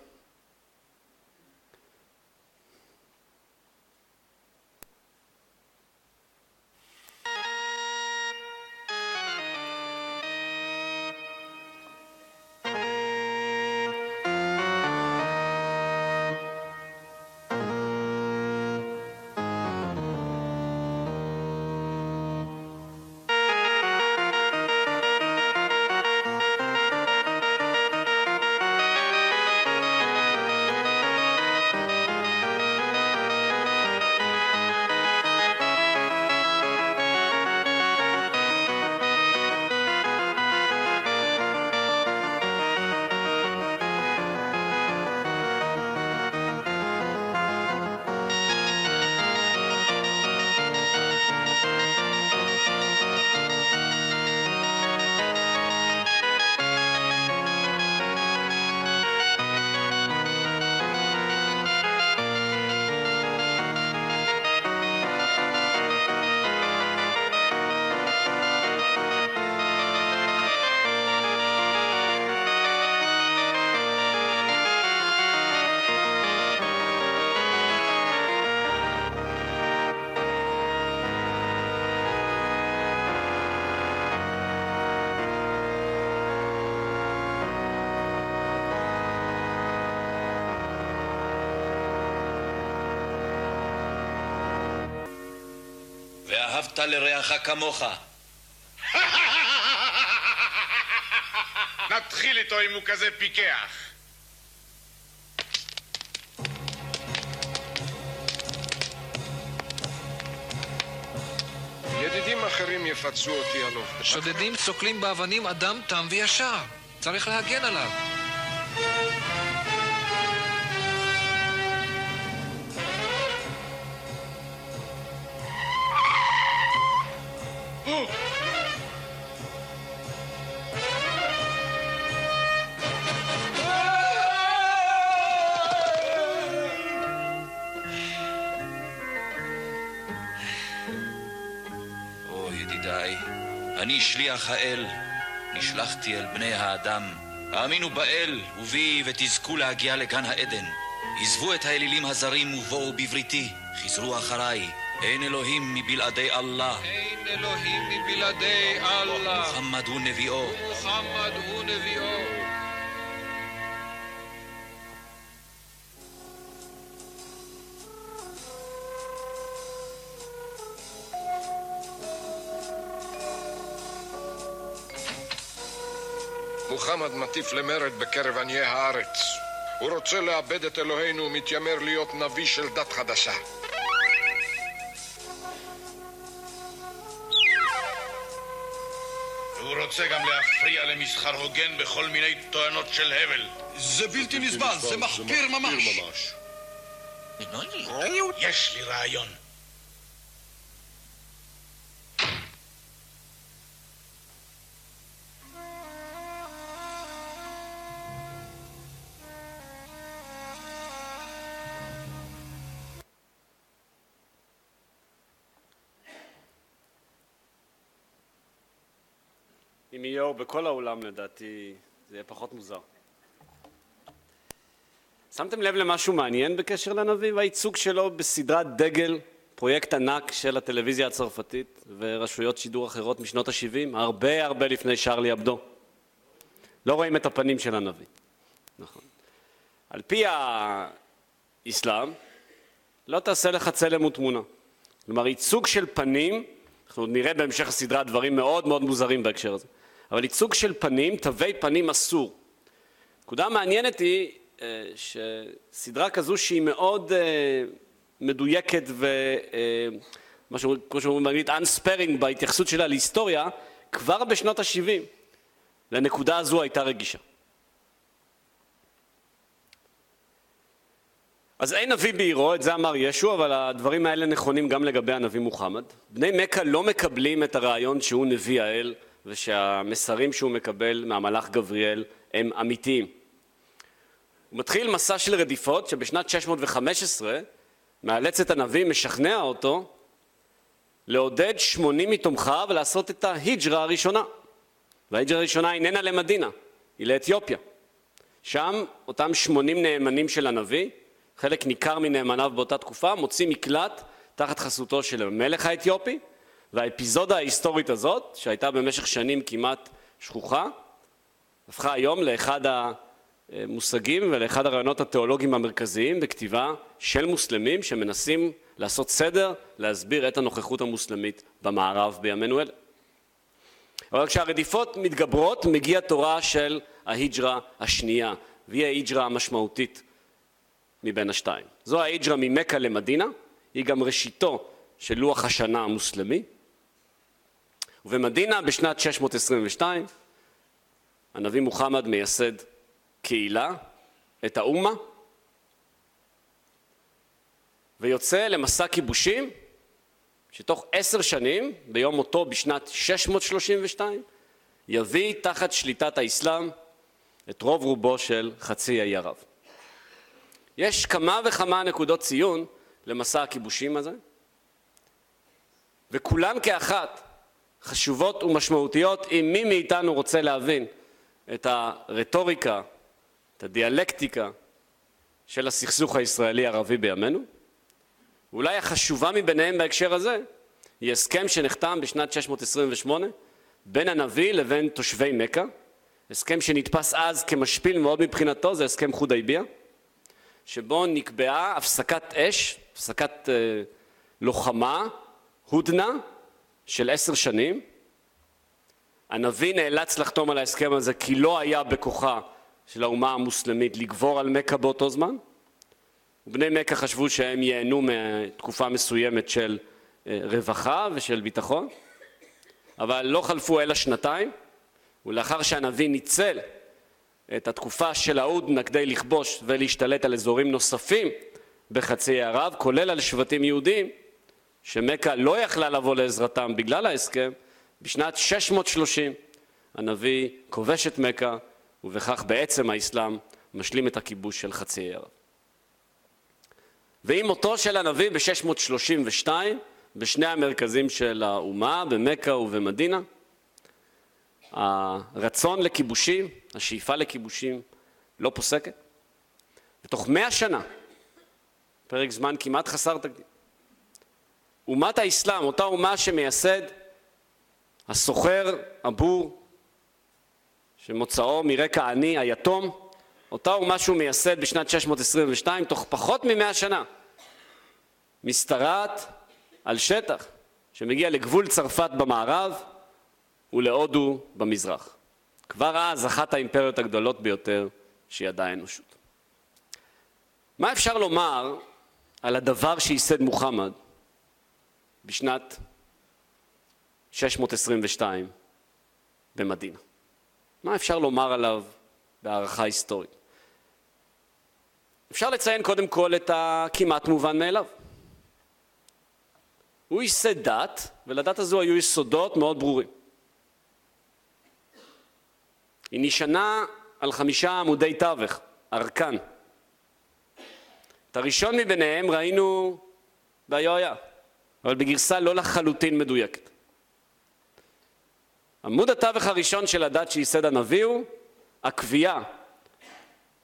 ואהבת לרעך כמוך. <laughs> נתחיל איתו אם הוא כזה פיקח. ידידים אחרים יפצו אותי על אופן. שודדים סוקלים באבנים אדם תם וישר. צריך להגן עליו. אל בני האדם האמינו באל ובי ותזכו להגיע לגן העדן. עזבו את האלילים הזרים ובואו בבריתי, חזרו אחריי. אין אלוהים מבלעדי אללה. אין אלוהים מבלעדי אללה. מוחמד הוא נביאו. מוחמד הוא נביאו. מוחמד מטיף למרד בקרב עניי הארץ. הוא רוצה לאבד את אלוהינו ומתיימר להיות נביא של דת חדשה. והוא רוצה גם להפריע למסחר הוגן בכל מיני טוענות של הבל. זה בלתי נסבל, זה מחפיר ממש. יש לי רעיון. אם יהיה אור בכל האולם לדעתי זה יהיה פחות מוזר. שמתם לב למשהו מעניין בקשר לנביא והייצוג שלו בסדרת דגל, פרויקט ענק של הטלוויזיה הצרפתית ורשויות שידור אחרות משנות ה-70, הרבה הרבה לפני שרלי אבדו. לא רואים את הפנים של הנביא. נכון. על פי האסלאם, לא תעשה לך צלם ותמונה. כלומר, ייצוג של פנים, אנחנו נראה בהמשך הסדרה דברים מאוד מאוד מוזרים בהקשר הזה, אבל ייצוג של פנים, תווי פנים אסור. נקודה מעניינת היא אה, שסדרה כזו שהיא מאוד אה, מדויקת ומה שאומרים, כמו שאומרים באנגלית, unsparing בהתייחסות שלה להיסטוריה, כבר בשנות ה-70 לנקודה הזו הייתה רגישה. אז אין נביא בעירו, את זה אמר ישו, אבל הדברים האלה נכונים גם לגבי הנביא מוחמד. בני מכה לא מקבלים את הרעיון שהוא נביא האל ושהמסרים שהוא מקבל מהמלאך גבריאל הם אמיתיים. הוא מתחיל מסע של רדיפות שבשנת 615 מאלץ את הנביא, משכנע אותו לעודד 80 מתומכיו ולעשות את ההיג'רה הראשונה. וההיג'רה הראשונה איננה למדינה, היא לאתיופיה. שם אותם 80 נאמנים של הנביא חלק ניכר מנאמניו באותה תקופה, מוציא מקלט תחת חסותו של המלך האתיופי, והאפיזודה ההיסטורית הזאת, שהייתה במשך שנים כמעט שכוחה, הפכה היום לאחד המושגים ולאחד הרעיונות התיאולוגיים המרכזיים בכתיבה של מוסלמים שמנסים לעשות סדר, להסביר את הנוכחות המוסלמית במערב בימינו אלה. אבל כשהרדיפות מתגברות, מגיע תורה של ההיג'רה השנייה, והיא ההיג'רה המשמעותית מבין השתיים. זו ההיג'רה ממכה למדינה, היא גם ראשיתו של לוח השנה המוסלמי. ובמדינה בשנת 622 הנביא מוחמד מייסד קהילה, את האומה, ויוצא למסע כיבושים שתוך עשר שנים, ביום מותו בשנת 632, יביא תחת שליטת האסלאם את רוב רובו של חצי האי ערב. יש כמה וכמה נקודות ציון למסע הכיבושים הזה, וכולן כאחת חשובות ומשמעותיות אם מי מאיתנו רוצה להבין את הרטוריקה, את הדיאלקטיקה של הסכסוך הישראלי-ערבי בימינו. ואולי החשובה מביניהם בהקשר הזה היא הסכם שנחתם בשנת 628 בין הנביא לבין תושבי מכה, הסכם שנתפס אז כמשפיל מאוד מבחינתו, זה הסכם חודייביה. שבו נקבעה הפסקת אש, הפסקת אה, לוחמה, הודנה, של עשר שנים. הנביא נאלץ לחתום על ההסכם הזה כי לא היה בכוחה של האומה המוסלמית לגבור על מכה באותו זמן. בני מכה חשבו שהם ייהנו מתקופה מסוימת של אה, רווחה ושל ביטחון, אבל לא חלפו אלא שנתיים, ולאחר שהנביא ניצל את התקופה של ההודנה כדי לכבוש ולהשתלט על אזורים נוספים בחצי ערב, כולל על שבטים יהודים, שמכה לא יכלה לבוא לעזרתם בגלל ההסכם, בשנת 630 הנביא כובש את מכה, ובכך בעצם האסלאם משלים את הכיבוש של חצי ערב. ועם מותו של הנביא ב-632, בשני המרכזים של האומה, במכה ובמדינה, הרצון לכיבושים, השאיפה לכיבושים, לא פוסקת. ותוך מאה שנה, פרק זמן כמעט חסר תקדים, אומת האסלאם, אותה אומה שמייסד הסוחר, הבור, שמוצאו מרקע עני, היתום, אותה אומה שהוא מייסד בשנת 622, תוך פחות ממאה שנה, משתרעת על שטח שמגיע לגבול צרפת במערב ולהודו במזרח. כבר אז אחת האימפריות הגדולות ביותר שידעה האנושות. מה אפשר לומר על הדבר שייסד מוחמד בשנת 622 במדינה? מה אפשר לומר עליו בהערכה היסטורית? אפשר לציין קודם כל את הכמעט מובן מאליו. הוא ייסד דת, ולדת הזו היו יסודות מאוד ברורים. היא נשענה על חמישה עמודי תווך, ארכן. את הראשון מביניהם ראינו ביוהיה, אבל בגרסה לא לחלוטין מדויקת. עמוד התווך הראשון של הדת שייסד הנביא הוא הקביעה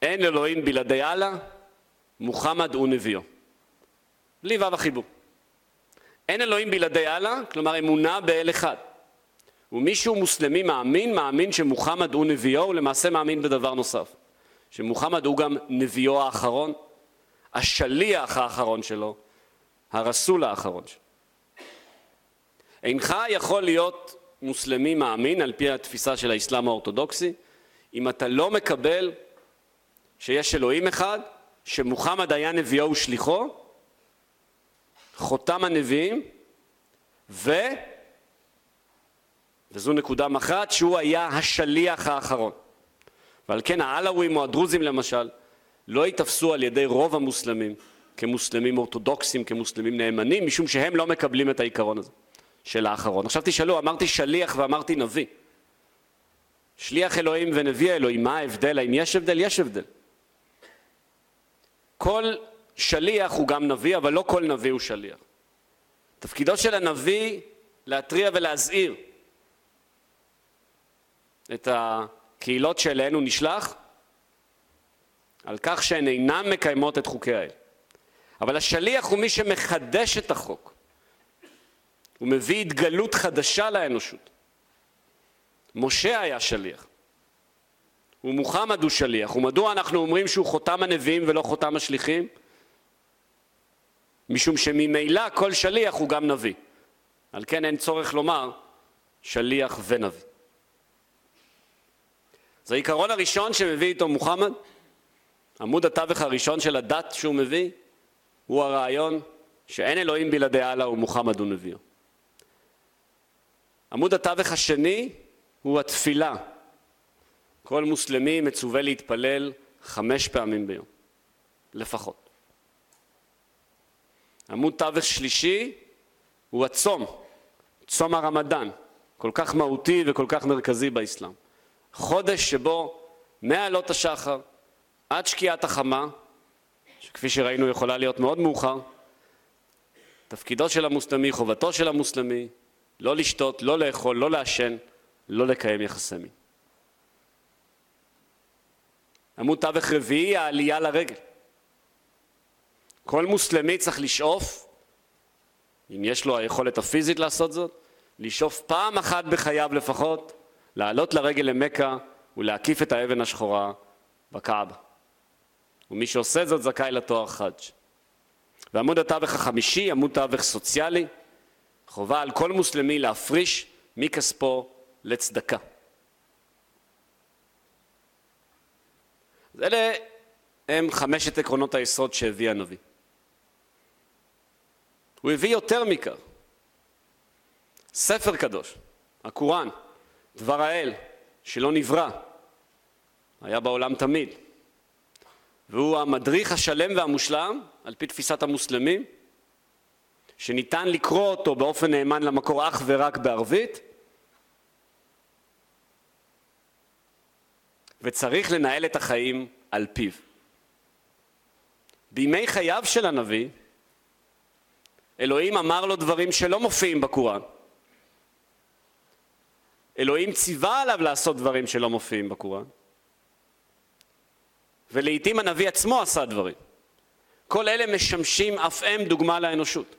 אין אלוהים בלעדי אללה, מוחמד הוא נביאו. בלי וו החיבור. אין אלוהים בלעדי אללה, כלומר אמונה באל אחד. ומישהו מוסלמי מאמין, מאמין שמוחמד הוא נביאו, הוא למעשה מאמין בדבר נוסף. שמוחמד הוא גם נביאו האחרון, השליח האחרון שלו, הרסול האחרון שלו. אינך יכול להיות מוסלמי מאמין על פי התפיסה של האסלאם האורתודוקסי אם אתה לא מקבל שיש אלוהים אחד, שמוחמד היה נביאו ושליחו, חותם הנביאים, ו... וזו נקודה מכרעת, שהוא היה השליח האחרון. ועל כן העלאווים או הדרוזים למשל לא ייתפסו על ידי רוב המוסלמים כמוסלמים אורתודוקסים, כמוסלמים נאמנים, משום שהם לא מקבלים את העיקרון הזה של האחרון. עכשיו תשאלו, אמרתי שליח ואמרתי נביא. שליח אלוהים ונביא אלוהים, מה ההבדל? האם יש הבדל? יש הבדל. כל שליח הוא גם נביא, אבל לא כל נביא הוא שליח. תפקידו של הנביא להתריע ולהזהיר את הקהילות שאליהן הוא נשלח על כך שהן אינן מקיימות את חוקי האל. אבל השליח הוא מי שמחדש את החוק. הוא מביא התגלות חדשה לאנושות. משה היה שליח. ומוחמד הוא שליח. ומדוע אנחנו אומרים שהוא חותם הנביאים ולא חותם השליחים? משום שממילא כל שליח הוא גם נביא. על כן אין צורך לומר שליח ונביא. זה העיקרון הראשון שמביא איתו מוחמד. עמוד התווך הראשון של הדת שהוא מביא הוא הרעיון שאין אלוהים בלעדי אללה ומוחמד הוא נביאו. עמוד התווך השני הוא התפילה. כל מוסלמי מצווה להתפלל חמש פעמים ביום, לפחות. עמוד תווך שלישי הוא הצום, צום הרמדאן, כל כך מהותי וכל כך מרכזי באסלאם. חודש שבו מעלות השחר עד שקיעת החמה, שכפי שראינו יכולה להיות מאוד מאוחר, תפקידו של המוסלמי, חובתו של המוסלמי, לא לשתות, לא לאכול, לא לעשן, לא לקיים יחסי מין. עמוד תווך רביעי, העלייה לרגל. כל מוסלמי צריך לשאוף, אם יש לו היכולת הפיזית לעשות זאת, לשאוף פעם אחת בחייו לפחות, לעלות לרגל למכה ולהקיף את האבן השחורה בקעבה. ומי שעושה זאת זכאי לתואר חאג'. ועמוד התווך החמישי, עמוד תווך סוציאלי, חובה על כל מוסלמי להפריש מכספו לצדקה. אלה הם חמשת עקרונות היסוד שהביא הנביא. הוא הביא יותר מכך. ספר קדוש, הקוראן, דבר האל, שלא נברא, היה בעולם תמיד. והוא המדריך השלם והמושלם, על פי תפיסת המוסלמים, שניתן לקרוא אותו באופן נאמן למקור אך ורק בערבית, וצריך לנהל את החיים על פיו. בימי חייו של הנביא, אלוהים אמר לו דברים שלא מופיעים בקוראן. אלוהים ציווה עליו לעשות דברים שלא מופיעים בקוראן, ולעיתים הנביא עצמו עשה דברים. כל אלה משמשים אף הם דוגמה לאנושות.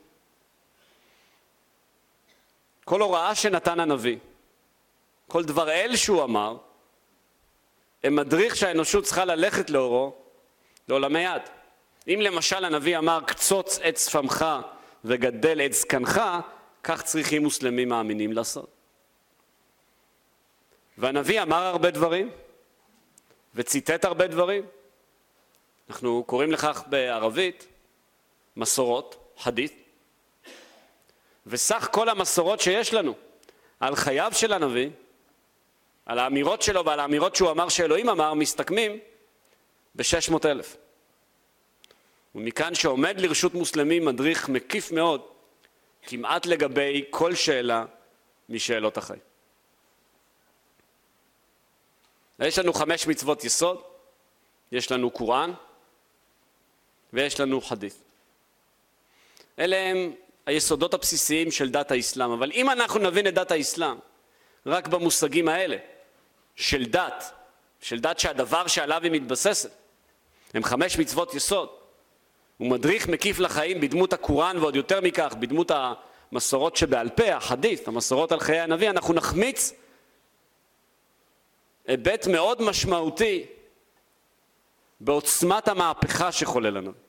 כל הוראה שנתן הנביא, כל דבר אל שהוא אמר, הם מדריך שהאנושות צריכה ללכת לאורו לעולמי יד. אם למשל הנביא אמר קצוץ את שפמך וגדל את זקנך, כך צריכים מוסלמים מאמינים לעשות. והנביא אמר הרבה דברים וציטט הרבה דברים. אנחנו קוראים לכך בערבית מסורות, חדית, וסך כל המסורות שיש לנו על חייו של הנביא, על האמירות שלו ועל האמירות שהוא אמר שאלוהים אמר, מסתכמים ב-600 אלף. ומכאן שעומד לרשות מוסלמים מדריך מקיף מאוד, כמעט לגבי כל שאלה משאלות החיים. יש לנו חמש מצוות יסוד, יש לנו קוראן ויש לנו חדית. אלה הם היסודות הבסיסיים של דת האסלאם. אבל אם אנחנו נבין את דת האסלאם רק במושגים האלה, של דת, של דת שהדבר שעליו היא מתבססת, הם חמש מצוות יסוד. הוא מדריך מקיף לחיים בדמות הקוראן ועוד יותר מכך, בדמות המסורות שבעל פה, החדית, המסורות על חיי הנביא, אנחנו נחמיץ היבט מאוד משמעותי בעוצמת המהפכה שחולל לנו.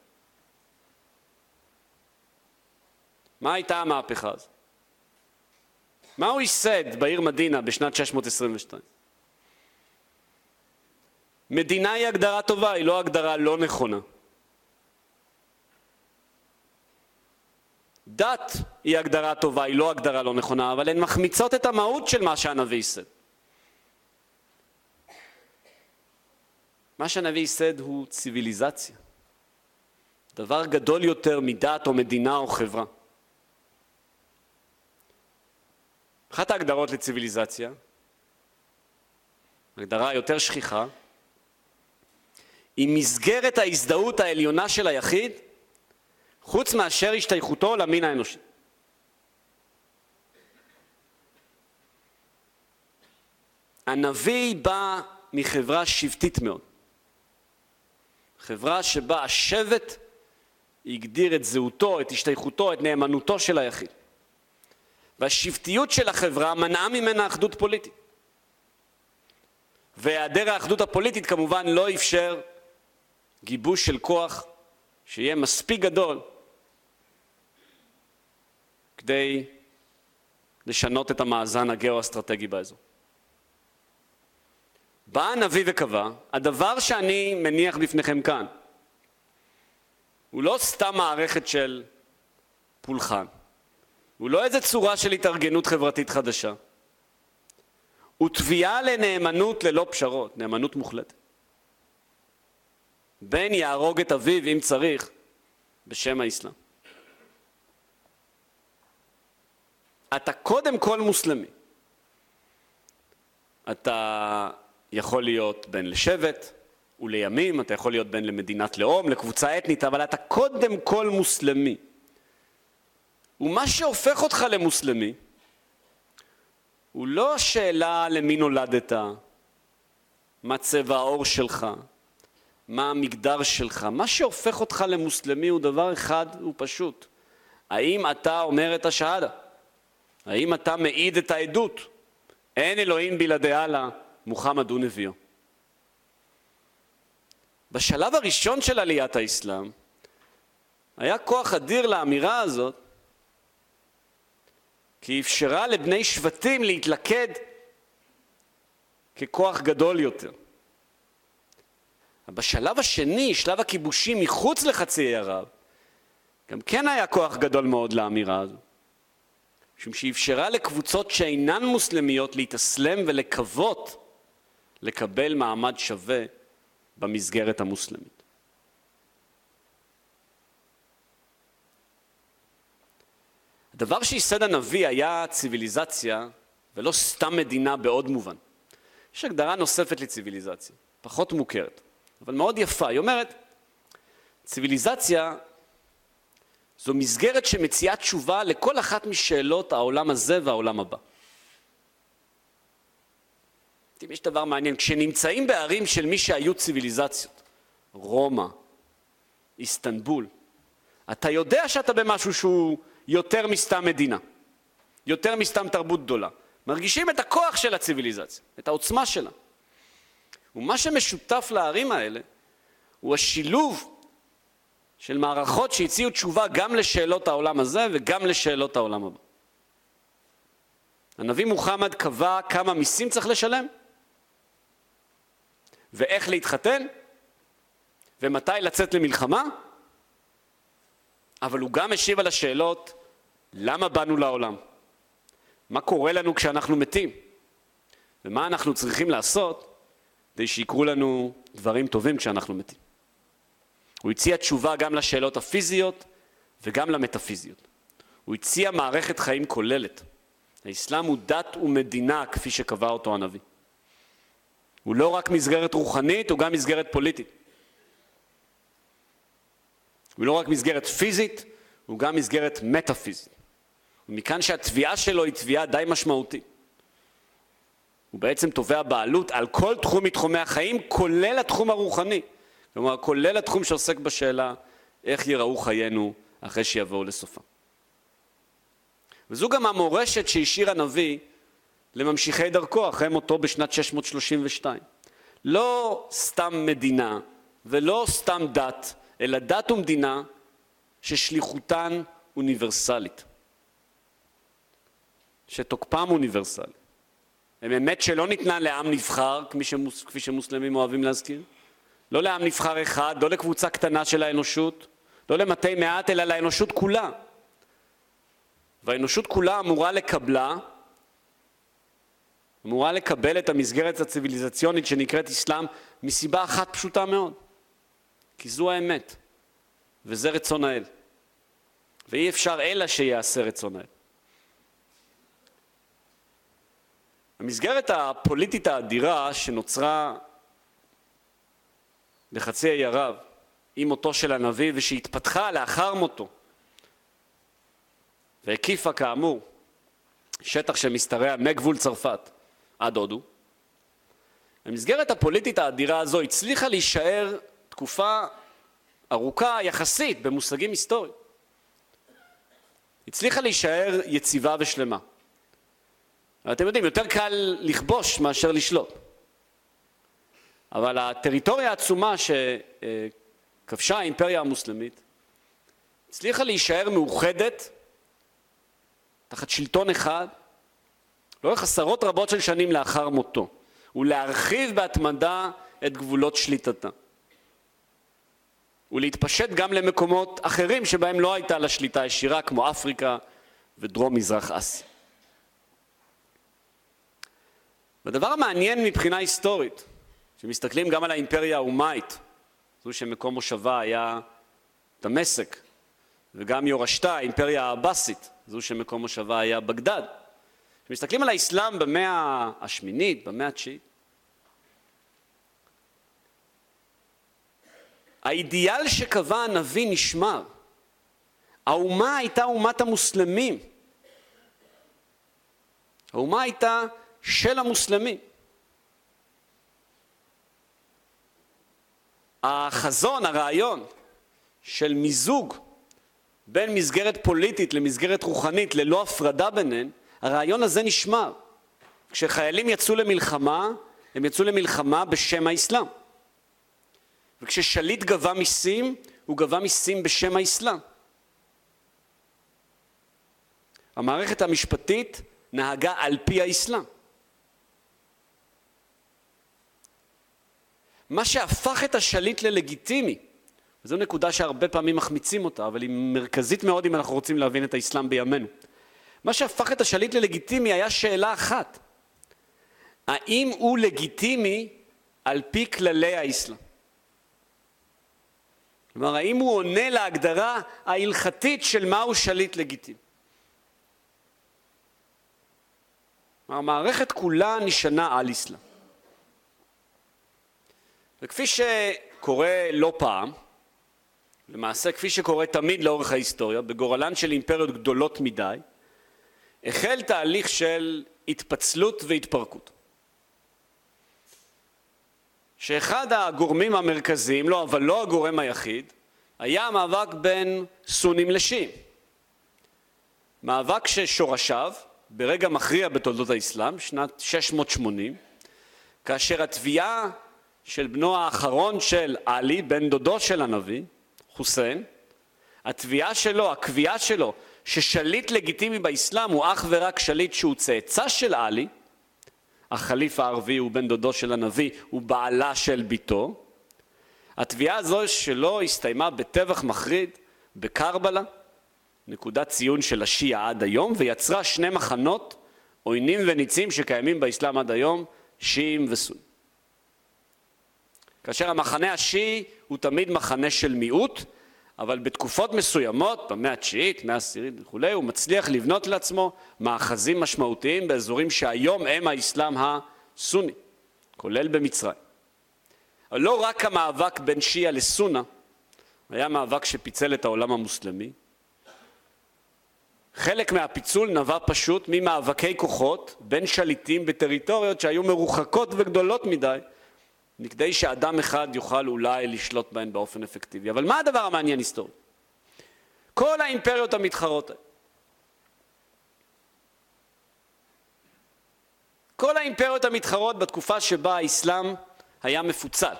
מה הייתה המהפכה הזאת? מה הוא ייסד בעיר מדינה בשנת 622? מדינה היא הגדרה טובה, היא לא הגדרה לא נכונה. דת היא הגדרה טובה, היא לא הגדרה לא נכונה, אבל הן מחמיצות את המהות של מה שהנביא ייסד. מה שהנביא ייסד הוא ציוויליזציה. דבר גדול יותר מדת או מדינה או חברה. אחת ההגדרות לציוויליזציה, הגדרה יותר שכיחה, היא מסגרת ההזדהות העליונה של היחיד חוץ מאשר השתייכותו למין האנושי. הנביא בא מחברה שבטית מאוד. חברה שבה השבט הגדיר את זהותו, את השתייכותו, את נאמנותו של היחיד. והשבטיות של החברה מנעה ממנה אחדות פוליטית. והיעדר האחדות הפוליטית כמובן לא אפשר גיבוש של כוח שיהיה מספיק גדול כדי לשנות את המאזן הגאו-אסטרטגי באזור. בא הנביא וקבע, הדבר שאני מניח בפניכם כאן הוא לא סתם מערכת של פולחן, הוא לא איזה צורה של התארגנות חברתית חדשה, הוא תביעה לנאמנות ללא פשרות, נאמנות מוחלטת. בן יהרוג את אביו אם צריך בשם האסלאם. אתה קודם כל מוסלמי. אתה יכול להיות בן לשבט ולימים, אתה יכול להיות בן למדינת לאום, לקבוצה אתנית, אבל אתה קודם כל מוסלמי. ומה שהופך אותך למוסלמי הוא לא השאלה למי נולדת, מה צבע העור שלך, מה המגדר שלך. מה שהופך אותך למוסלמי הוא דבר אחד, הוא פשוט. האם אתה אומר את השהדה? האם אתה מעיד את העדות? אין אלוהים בלעדי אללה, מוחמד הוא נביאו. בשלב הראשון של עליית האסלאם היה כוח אדיר לאמירה הזאת, כי אפשרה לבני שבטים להתלכד ככוח גדול יותר. בשלב השני, שלב הכיבושים מחוץ לחצי ערב, גם כן היה כוח גדול מאוד לאמירה הזו. משום שאפשרה לקבוצות שאינן מוסלמיות להתאסלם ולקוות לקבל מעמד שווה במסגרת המוסלמית. הדבר שייסד הנביא היה ציוויליזציה ולא סתם מדינה בעוד מובן. יש הגדרה נוספת לציוויליזציה, פחות מוכרת, אבל מאוד יפה. היא אומרת, ציוויליזציה זו מסגרת שמציעה תשובה לכל אחת משאלות העולם הזה והעולם הבא. אם יש דבר מעניין, כשנמצאים בערים של מי שהיו ציוויליזציות, רומא, איסטנבול, אתה יודע שאתה במשהו שהוא יותר מסתם מדינה, יותר מסתם תרבות גדולה. מרגישים את הכוח של הציוויליזציה, את העוצמה שלה. ומה שמשותף לערים האלה הוא השילוב של מערכות שהציעו תשובה גם לשאלות העולם הזה וגם לשאלות העולם הבא. הנביא מוחמד קבע כמה מיסים צריך לשלם ואיך להתחתן ומתי לצאת למלחמה, אבל הוא גם השיב על השאלות למה באנו לעולם, מה קורה לנו כשאנחנו מתים ומה אנחנו צריכים לעשות כדי שיקרו לנו דברים טובים כשאנחנו מתים. הוא הציע תשובה גם לשאלות הפיזיות וגם למטאפיזיות. הוא הציע מערכת חיים כוללת. האסלאם הוא דת ומדינה כפי שקבע אותו הנביא. הוא לא רק מסגרת רוחנית, הוא גם מסגרת פוליטית. הוא לא רק מסגרת פיזית, הוא גם מסגרת מטאפיזית. ומכאן שהתביעה שלו היא תביעה די משמעותית. הוא בעצם תובע בעלות על כל תחום מתחומי החיים, כולל התחום הרוחני. כלומר, כולל התחום שעוסק בשאלה איך ייראו חיינו אחרי שיבואו לסופם. וזו גם המורשת שהשאיר הנביא לממשיכי דרכו אחרי מותו בשנת 632. לא סתם מדינה ולא סתם דת, אלא דת ומדינה ששליחותן אוניברסלית, שתוקפם אוניברסלי. הם אמת שלא ניתנה לעם נבחר, כפי שמוסלמים אוהבים להזכיר, לא לעם נבחר אחד, לא לקבוצה קטנה של האנושות, לא למתי מעט, אלא לאנושות כולה. והאנושות כולה אמורה לקבלה, אמורה לקבל את המסגרת הציוויליזציונית שנקראת אסלאם מסיבה אחת פשוטה מאוד, כי זו האמת, וזה רצון האל. ואי אפשר אלא שיעשה רצון האל. המסגרת הפוליטית האדירה שנוצרה בחצי האי ערב עם מותו של הנביא ושהתפתחה לאחר מותו והקיפה כאמור שטח שמשתרע מגבול צרפת עד הודו. המסגרת הפוליטית האדירה הזו הצליחה להישאר תקופה ארוכה יחסית במושגים היסטוריים. הצליחה להישאר יציבה ושלמה. אתם יודעים, יותר קל לכבוש מאשר לשלוט. אבל הטריטוריה העצומה שכבשה האימפריה המוסלמית הצליחה להישאר מאוחדת תחת שלטון אחד לאורך עשרות רבות של שנים לאחר מותו ולהרחיב בהתמדה את גבולות שליטתה ולהתפשט גם למקומות אחרים שבהם לא הייתה לה שליטה ישירה כמו אפריקה ודרום מזרח אסיה. והדבר המעניין מבחינה היסטורית כשמסתכלים גם על האימפריה האומאית, זו שמקום מושבה היה דמשק, וגם יורשתה, האימפריה העבאסית, זו שמקום מושבה היה בגדד. כשמסתכלים על האסלאם במאה השמינית, במאה התשיעית, האידיאל שקבע הנביא נשמר. האומה הייתה אומת המוסלמים. האומה הייתה של המוסלמים. החזון, הרעיון של מיזוג בין מסגרת פוליטית למסגרת רוחנית ללא הפרדה ביניהן, הרעיון הזה נשמר. כשחיילים יצאו למלחמה, הם יצאו למלחמה בשם האסלאם. וכששליט גבה מיסים, הוא גבה מיסים בשם האסלאם. המערכת המשפטית נהגה על פי האסלאם. מה שהפך את השליט ללגיטימי, וזו נקודה שהרבה פעמים מחמיצים אותה, אבל היא מרכזית מאוד אם אנחנו רוצים להבין את האסלאם בימינו. מה שהפך את השליט ללגיטימי היה שאלה אחת, האם הוא לגיטימי על פי כללי האסלאם? כלומר, האם הוא עונה להגדרה ההלכתית של מהו שליט לגיטימי? המערכת כולה נשענה על אסלאם. וכפי שקורה לא פעם, למעשה כפי שקורה תמיד לאורך ההיסטוריה, בגורלן של אימפריות גדולות מדי, החל תהליך של התפצלות והתפרקות. שאחד הגורמים המרכזיים, לא, אבל לא הגורם היחיד, היה המאבק בין סונים לשיעים. מאבק ששורשיו, ברגע מכריע בתולדות האסלאם, שנת 680, כאשר התביעה של בנו האחרון של עלי, בן דודו של הנביא, חוסיין, התביעה שלו, הקביעה שלו, ששליט לגיטימי באסלאם הוא אך ורק שליט שהוא צאצא של עלי, החליף הערבי הוא בן דודו של הנביא, הוא בעלה של ביתו. התביעה הזו שלו הסתיימה בטבח מחריד בקרבלה, נקודת ציון של השיעה עד היום, ויצרה שני מחנות עוינים וניצים שקיימים באסלאם עד היום, שיעים וסונים. כאשר המחנה השיעי הוא תמיד מחנה של מיעוט, אבל בתקופות מסוימות, במאה התשיעית, מאה העשירית וכולי, הוא מצליח לבנות לעצמו מאחזים משמעותיים באזורים שהיום הם האסלאם הסוני, כולל במצרים. אבל לא רק המאבק בין שיעה לסונה היה מאבק שפיצל את העולם המוסלמי. חלק מהפיצול נבע פשוט ממאבקי כוחות בין שליטים בטריטוריות שהיו מרוחקות וגדולות מדי מכדי שאדם אחד יוכל אולי לשלוט בהן באופן אפקטיבי. אבל מה הדבר המעניין היסטורית? כל האימפריות המתחרות האלה, כל האימפריות המתחרות בתקופה שבה האסלאם היה מפוצל,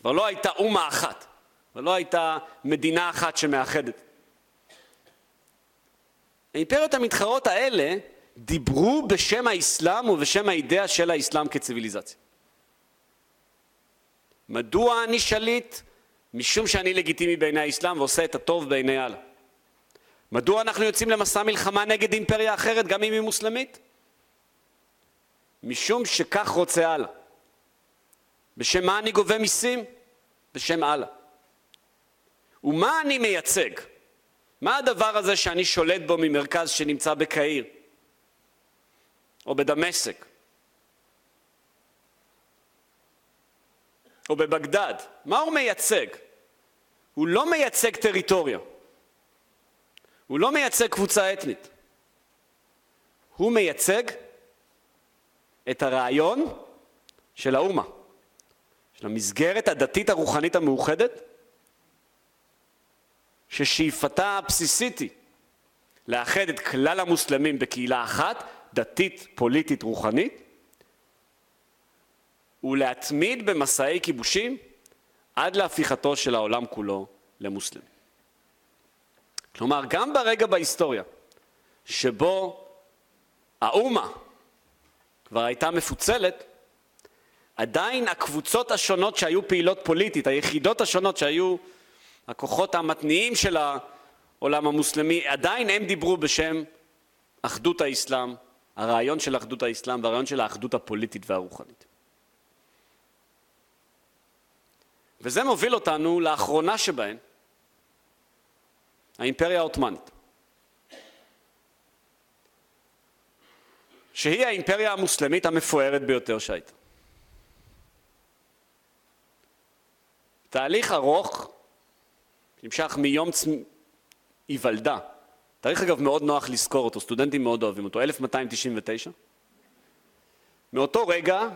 כבר לא הייתה אומה אחת, ולא הייתה מדינה אחת שמאחדת. האימפריות המתחרות האלה דיברו בשם האסלאם ובשם האידאה של האסלאם כציוויליזציה. מדוע אני שליט? משום שאני לגיטימי בעיני האסלאם ועושה את הטוב בעיני אללה. מדוע אנחנו יוצאים למסע מלחמה נגד אימפריה אחרת, גם אם היא מוסלמית? משום שכך רוצה אללה. בשם מה אני גובה מיסים? בשם אללה. ומה אני מייצג? מה הדבר הזה שאני שולט בו ממרכז שנמצא בקהיר או בדמשק או בבגדד, מה הוא מייצג? הוא לא מייצג טריטוריה, הוא לא מייצג קבוצה אתנית, הוא מייצג את הרעיון של האומה, של המסגרת הדתית הרוחנית המאוחדת, ששאיפתה הבסיסית היא לאחד את כלל המוסלמים בקהילה אחת, דתית, פוליטית, רוחנית, ולהתמיד במסעי כיבושים עד להפיכתו של העולם כולו למוסלמי. כלומר, גם ברגע בהיסטוריה שבו האומה כבר הייתה מפוצלת, עדיין הקבוצות השונות שהיו פעילות פוליטית, היחידות השונות שהיו הכוחות המתניעים של העולם המוסלמי, עדיין הם דיברו בשם אחדות האסלאם, הרעיון של אחדות האסלאם והרעיון של האחדות הפוליטית והרוחנית. וזה מוביל אותנו לאחרונה שבהן, האימפריה העות'מאנית. שהיא האימפריה המוסלמית המפוארת ביותר שהייתה. תהליך ארוך, נמשך מיום היוולדה, תאריך אגב מאוד נוח לזכור אותו, סטודנטים מאוד אוהבים אותו, 1299. מאותו רגע,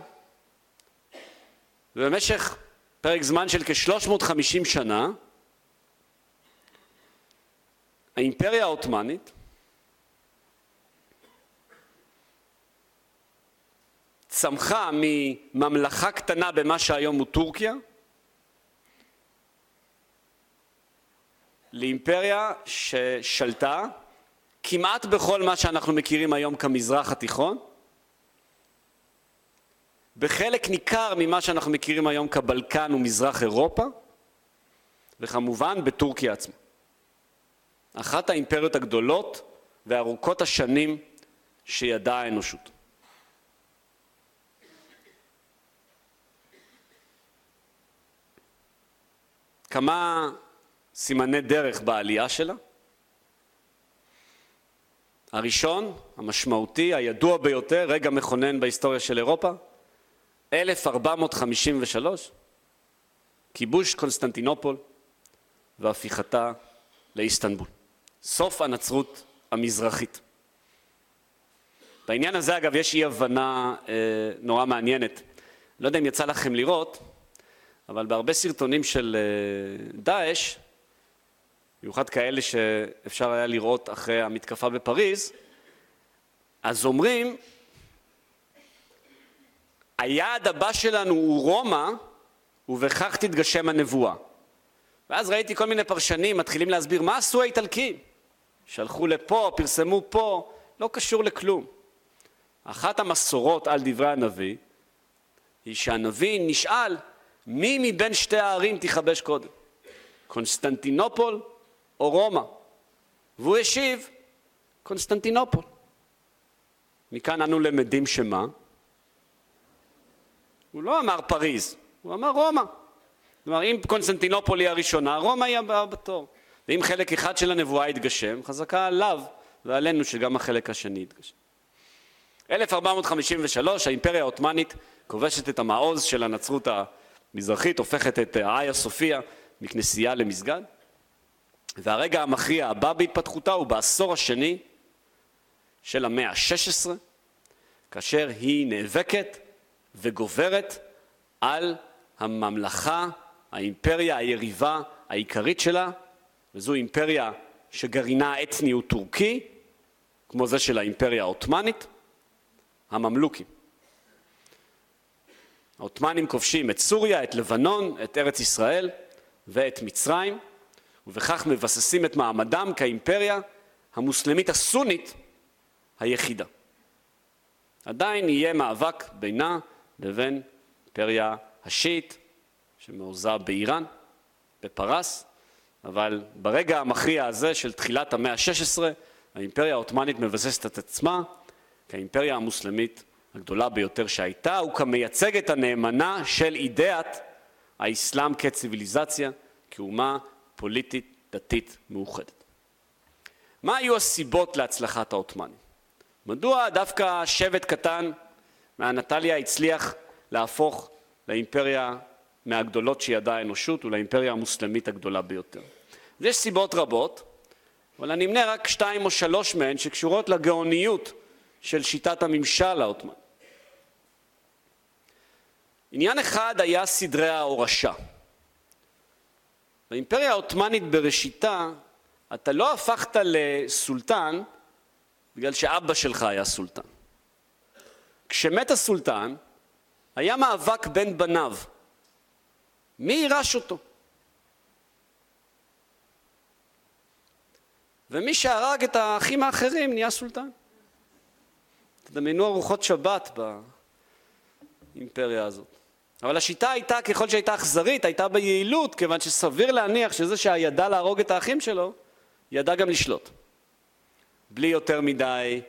ובמשך פרק זמן של כ-350 שנה, האימפריה העות'מאנית צמחה מממלכה קטנה במה שהיום הוא טורקיה לאימפריה ששלטה כמעט בכל מה שאנחנו מכירים היום כמזרח התיכון בחלק ניכר ממה שאנחנו מכירים היום כבלקן ומזרח אירופה, וכמובן בטורקיה עצמה. אחת האימפריות הגדולות וארוכות השנים שידעה האנושות. כמה סימני דרך בעלייה שלה. הראשון, המשמעותי, הידוע ביותר, רגע מכונן בהיסטוריה של אירופה, 1453, כיבוש קונסטנטינופול והפיכתה לאיסטנבול. סוף הנצרות המזרחית. בעניין הזה, אגב, יש אי הבנה אה, נורא מעניינת. לא יודע אם יצא לכם לראות, אבל בהרבה סרטונים של אה, דאעש, במיוחד כאלה שאפשר היה לראות אחרי המתקפה בפריז, אז אומרים, היעד הבא שלנו הוא רומא, ובכך תתגשם הנבואה. ואז ראיתי כל מיני פרשנים מתחילים להסביר מה עשו האיטלקים. שלחו לפה, פרסמו פה, לא קשור לכלום. אחת המסורות על דברי הנביא היא שהנביא נשאל מי מבין שתי הערים תכבש קודם, קונסטנטינופול או רומא? והוא השיב, קונסטנטינופול. מכאן אנו למדים שמה? הוא לא אמר פריז, הוא אמר רומא. כלומר, אם קונסטנטינופול היא הראשונה, רומא היא הבאה בתור. ואם חלק אחד של הנבואה יתגשם, חזקה עליו ועלינו שגם החלק השני יתגשם. 1453, האימפריה העות'מאנית כובשת את המעוז של הנצרות המזרחית, הופכת את איה סופיה מכנסייה למסגד. והרגע המכריע הבא בהתפתחותה הוא בעשור השני של המאה ה-16, כאשר היא נאבקת וגוברת על הממלכה, האימפריה היריבה העיקרית שלה, וזו אימפריה שגרעינה האתני הוא טורקי, כמו זה של האימפריה העות'מאנית, הממלוכים. העות'מאנים כובשים את סוריה, את לבנון, את ארץ ישראל ואת מצרים, ובכך מבססים את מעמדם כאימפריה המוסלמית הסונית היחידה. עדיין יהיה מאבק בינה לבין אימפריה השיעית שמעוזה באיראן, בפרס, אבל ברגע המכריע הזה של תחילת המאה ה-16 האימפריה העות'מאנית מבססת את עצמה כאימפריה המוסלמית הגדולה ביותר שהייתה וכמייצגת הנאמנה של אידאת האסלאם כציוויליזציה, כאומה פוליטית דתית מאוחדת. מה היו הסיבות להצלחת העות'מאנים? מדוע דווקא שבט קטן מהנטליה הצליח להפוך לאימפריה מהגדולות שידעה האנושות ולאימפריה המוסלמית הגדולה ביותר? יש סיבות רבות, אבל אני אמנה רק שתיים או שלוש מהן שקשורות לגאוניות של שיטת הממשל העות'מאני. עניין אחד היה סדרי ההורשה. באימפריה העות'מאנית בראשיתה אתה לא הפכת לסולטן בגלל שאבא שלך היה סולטן. כשמת הסולטן היה מאבק בין בניו. מי יירש אותו? ומי שהרג את האחים האחרים נהיה סולטן. תדמיינו ארוחות שבת באימפריה הזאת. אבל השיטה הייתה, ככל שהייתה אכזרית, הייתה ביעילות, כיוון שסביר להניח שזה שידע להרוג את האחים שלו, ידע גם לשלוט. בלי יותר מדי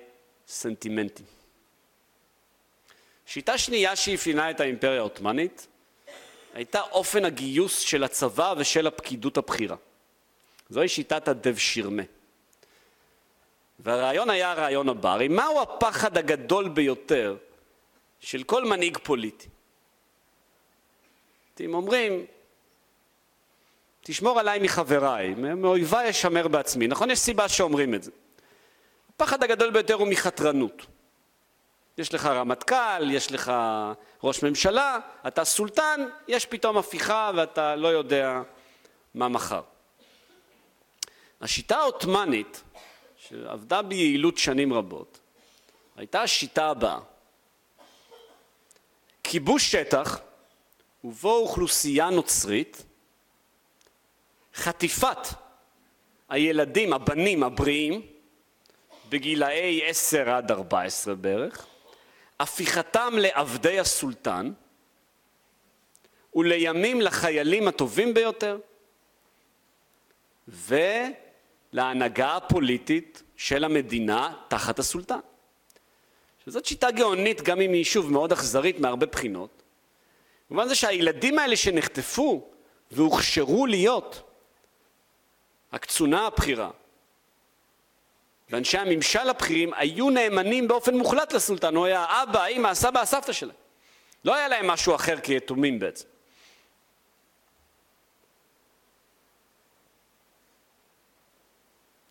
סנטימנטים. שיטה שנייה שאפיינה את האימפריה העות'מאנית הייתה אופן הגיוס של הצבא ושל הפקידות הבכירה. זוהי שיטת הדב שירמה. והרעיון היה הרעיון הבא, הרי מהו הפחד הגדול ביותר של כל מנהיג פוליטי? אתם אומרים, תשמור עליי מחבריי, מאויביי אשמר בעצמי. נכון, יש סיבה שאומרים את זה. הפחד הגדול ביותר הוא מחתרנות. יש לך רמטכ"ל, יש לך ראש ממשלה, אתה סולטן, יש פתאום הפיכה ואתה לא יודע מה מחר. השיטה העות'מאנית, שעבדה ביעילות שנים רבות, הייתה השיטה הבאה: כיבוש שטח ובו אוכלוסייה נוצרית, חטיפת הילדים, הבנים הבריאים, בגילאי 10 עד 14 בערך, הפיכתם לעבדי הסולטן ולימים לחיילים הטובים ביותר ולהנהגה הפוליטית של המדינה תחת הסולטן. שזאת שיטה גאונית גם אם היא שוב מאוד אכזרית מהרבה בחינות. במובן זה שהילדים האלה שנחטפו והוכשרו להיות הקצונה הבכירה ואנשי הממשל הבכירים היו נאמנים באופן מוחלט לסולטן, הוא היה האבא, האמא, הסבא, הסבתא שלהם. לא היה להם משהו אחר כיתומים בעצם.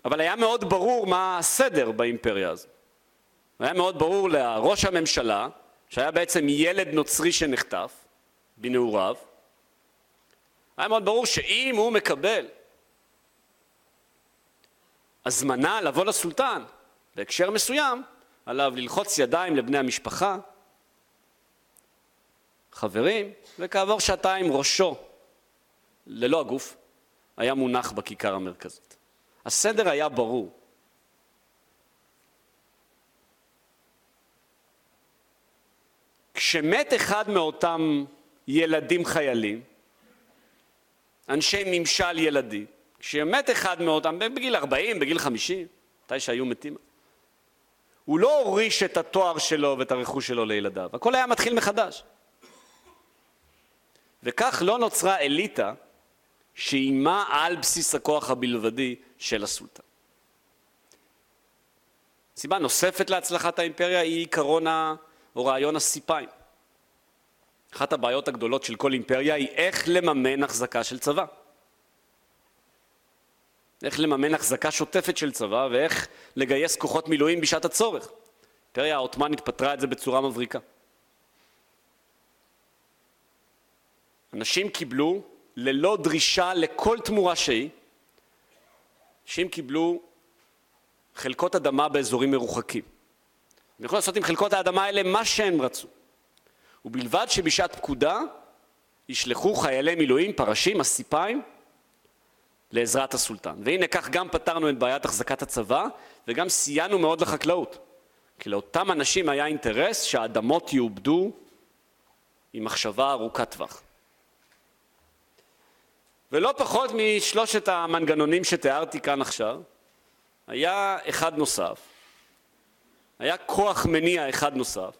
אבל היה מאוד ברור מה הסדר באימפריה הזו. היה מאוד ברור לראש הממשלה, שהיה בעצם ילד נוצרי שנחטף בנעוריו, היה מאוד ברור שאם הוא מקבל הזמנה לבוא לסולטן בהקשר מסוים, עליו ללחוץ ידיים לבני המשפחה, חברים, וכעבור שעתיים ראשו, ללא הגוף, היה מונח בכיכר המרכזית. הסדר היה ברור. כשמת אחד מאותם ילדים חיילים, אנשי ממשל ילדי, כשמת אחד מאותם, בגיל 40, בגיל 50, מתי שהיו מתים, הוא לא הוריש את התואר שלו ואת הרכוש שלו לילדיו, הכל היה מתחיל מחדש. וכך לא נוצרה אליטה שאיימה על בסיס הכוח הבלבדי של הסולטן. סיבה נוספת להצלחת האימפריה היא עיקרון או רעיון הסיפיים. אחת הבעיות הגדולות של כל אימפריה היא איך לממן החזקה של צבא. איך לממן החזקה שוטפת של צבא ואיך לגייס כוחות מילואים בשעת הצורך. האימפריה העות'מאנית פתרה את זה בצורה מבריקה. אנשים קיבלו, ללא דרישה לכל תמורה שהיא, אנשים קיבלו חלקות אדמה באזורים מרוחקים. הם יכלו לעשות עם חלקות האדמה האלה מה שהם רצו. ובלבד שבשעת פקודה ישלחו חיילי מילואים, פרשים, הסיפיים, לעזרת הסולטן. והנה כך גם פתרנו את בעיית החזקת הצבא וגם סייענו מאוד לחקלאות. כי לאותם אנשים היה אינטרס שהאדמות יעובדו עם מחשבה ארוכת טווח. ולא פחות משלושת המנגנונים שתיארתי כאן עכשיו, היה אחד נוסף, היה כוח מניע אחד נוסף,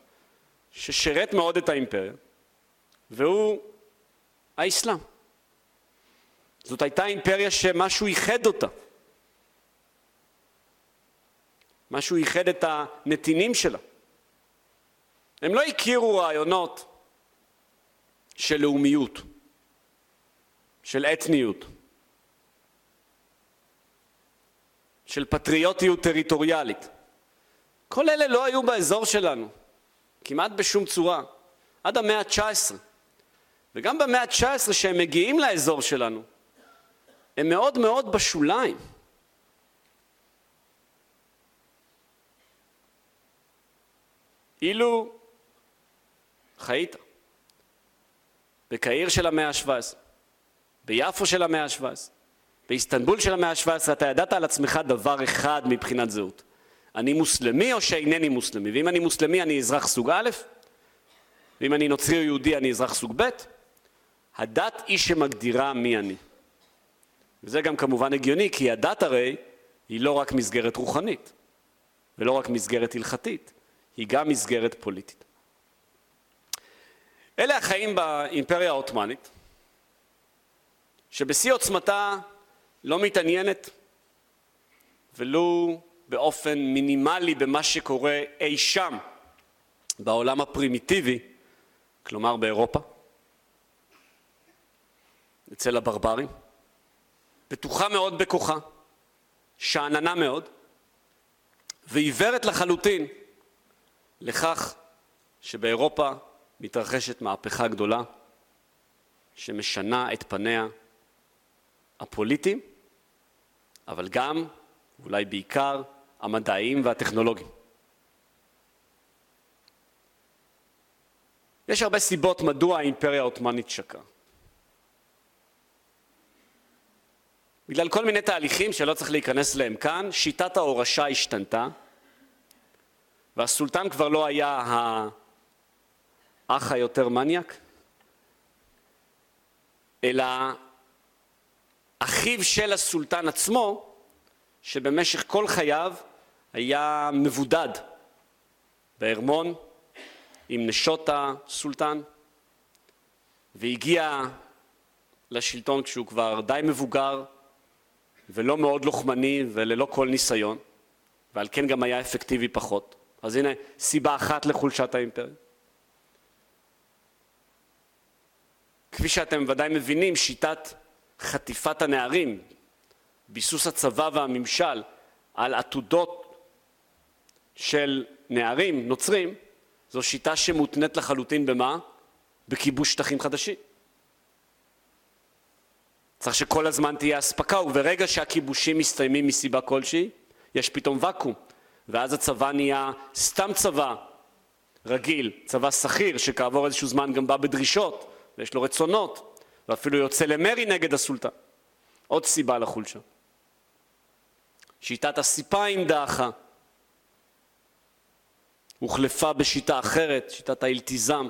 ששירת מאוד את האימפריה, והוא האסלאם. זאת הייתה אימפריה שמשהו ייחד אותה. משהו ייחד את הנתינים שלה. הם לא הכירו רעיונות של לאומיות, של אתניות, של פטריוטיות טריטוריאלית. כל אלה לא היו באזור שלנו, כמעט בשום צורה, עד המאה ה-19. וגם במאה ה-19, שהם מגיעים לאזור שלנו, הם מאוד מאוד בשוליים. אילו חיית בקהיר של המאה ה-17, ביפו של המאה ה-17, באיסטנבול של המאה ה-17, אתה ידעת על עצמך דבר אחד מבחינת זהות. אני מוסלמי או שאינני מוסלמי? ואם אני מוסלמי אני אזרח סוג א', ואם אני נוצרי או יהודי אני אזרח סוג ב', הדת היא שמגדירה מי אני. וזה גם כמובן הגיוני, כי הדת הרי היא לא רק מסגרת רוחנית, ולא רק מסגרת הלכתית, היא גם מסגרת פוליטית. אלה החיים באימפריה העות'מאנית, שבשיא עוצמתה לא מתעניינת ולו באופן מינימלי במה שקורה אי שם בעולם הפרימיטיבי, כלומר באירופה, אצל הברברים. בטוחה מאוד בכוחה, שאננה מאוד, ועיוורת לחלוטין לכך שבאירופה מתרחשת מהפכה גדולה שמשנה את פניה הפוליטיים, אבל גם, ואולי בעיקר, המדעיים והטכנולוגיים. יש הרבה סיבות מדוע האימפריה העות'מאנית שקעה. בגלל כל מיני תהליכים שלא צריך להיכנס להם כאן, שיטת ההורשה השתנתה, והסולטן כבר לא היה האח היותר מניאק, אלא אחיו של הסולטן עצמו, שבמשך כל חייו היה מבודד בארמון עם נשות הסולטן, והגיע לשלטון כשהוא כבר די מבוגר, ולא מאוד לוחמני וללא כל ניסיון, ועל כן גם היה אפקטיבי פחות. אז הנה סיבה אחת לחולשת האימפריה. כפי שאתם ודאי מבינים, שיטת חטיפת הנערים, ביסוס הצבא והממשל על עתודות של נערים נוצרים, זו שיטה שמותנית לחלוטין במה? בכיבוש שטחים חדשים. צריך שכל הזמן תהיה אספקה, וברגע שהכיבושים מסתיימים מסיבה כלשהי, יש פתאום ואקום, ואז הצבא נהיה סתם צבא רגיל, צבא שכיר, שכעבור איזשהו זמן גם בא בדרישות, ויש לו רצונות, ואפילו יוצא למרי נגד הסולטן. עוד סיבה לחולשה. שיטת הסיפיים דעכה. הוחלפה בשיטה אחרת, שיטת האלתיזם,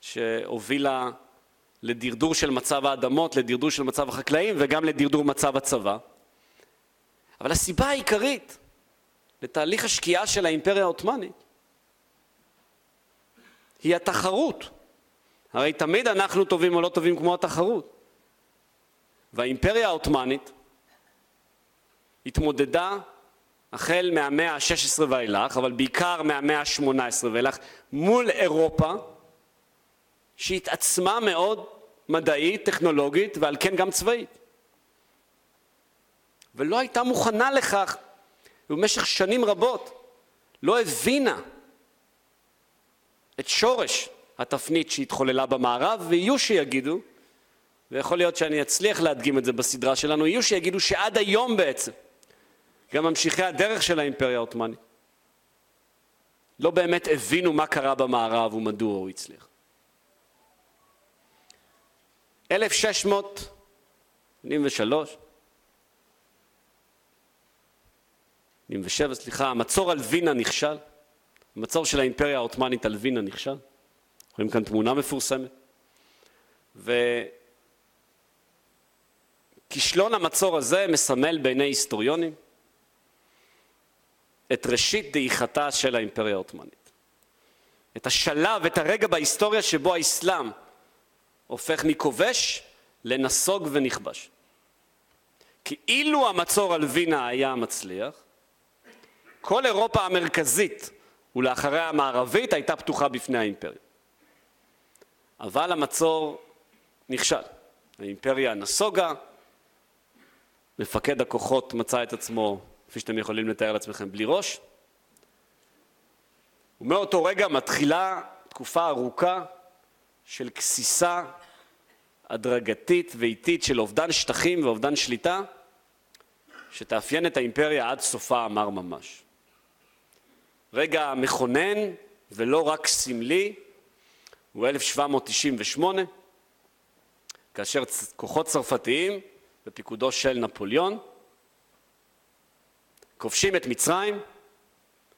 שהובילה לדרדור של מצב האדמות, לדרדור של מצב החקלאים וגם לדרדור מצב הצבא. אבל הסיבה העיקרית לתהליך השקיעה של האימפריה העות'מאנית היא התחרות. הרי תמיד אנחנו טובים או לא טובים כמו התחרות. והאימפריה העות'מאנית התמודדה החל מהמאה ה-16 ואילך, אבל בעיקר מהמאה ה-18 ואילך, מול אירופה, שהתעצמה מאוד מדעית, טכנולוגית, ועל כן גם צבאית. ולא הייתה מוכנה לכך, ובמשך שנים רבות לא הבינה את שורש התפנית שהתחוללה במערב, ויהיו שיגידו, ויכול להיות שאני אצליח להדגים את זה בסדרה שלנו, יהיו שיגידו שעד היום בעצם, גם ממשיכי הדרך של האימפריה העות'מאנית, לא באמת הבינו מה קרה במערב ומדוע הוא הצליח. 1683, 87, סליחה, המצור על וינה נכשל, המצור של האימפריה העות'מאנית על וינה נכשל, רואים כאן תמונה מפורסמת, וכישלון המצור הזה מסמל בעיני היסטוריונים את ראשית דעיכתה של האימפריה העות'מאנית. את השלב, את הרגע בהיסטוריה שבו האסלאם הופך מכובש לנסוג ונכבש. כי אילו המצור על וינה היה מצליח, כל אירופה המרכזית ולאחריה המערבית הייתה פתוחה בפני האימפריה. אבל המצור נכשל. האימפריה נסוגה, מפקד הכוחות מצא את עצמו כפי שאתם יכולים לתאר לעצמכם, בלי ראש. ומאותו רגע מתחילה תקופה ארוכה של גסיסה הדרגתית ואיטית של אובדן שטחים ואובדן שליטה, שתאפיין את האימפריה עד סופה אמר ממש. רגע מכונן ולא רק סמלי הוא 1798, כאשר כוחות צרפתיים בפיקודו של נפוליאון כובשים את מצרים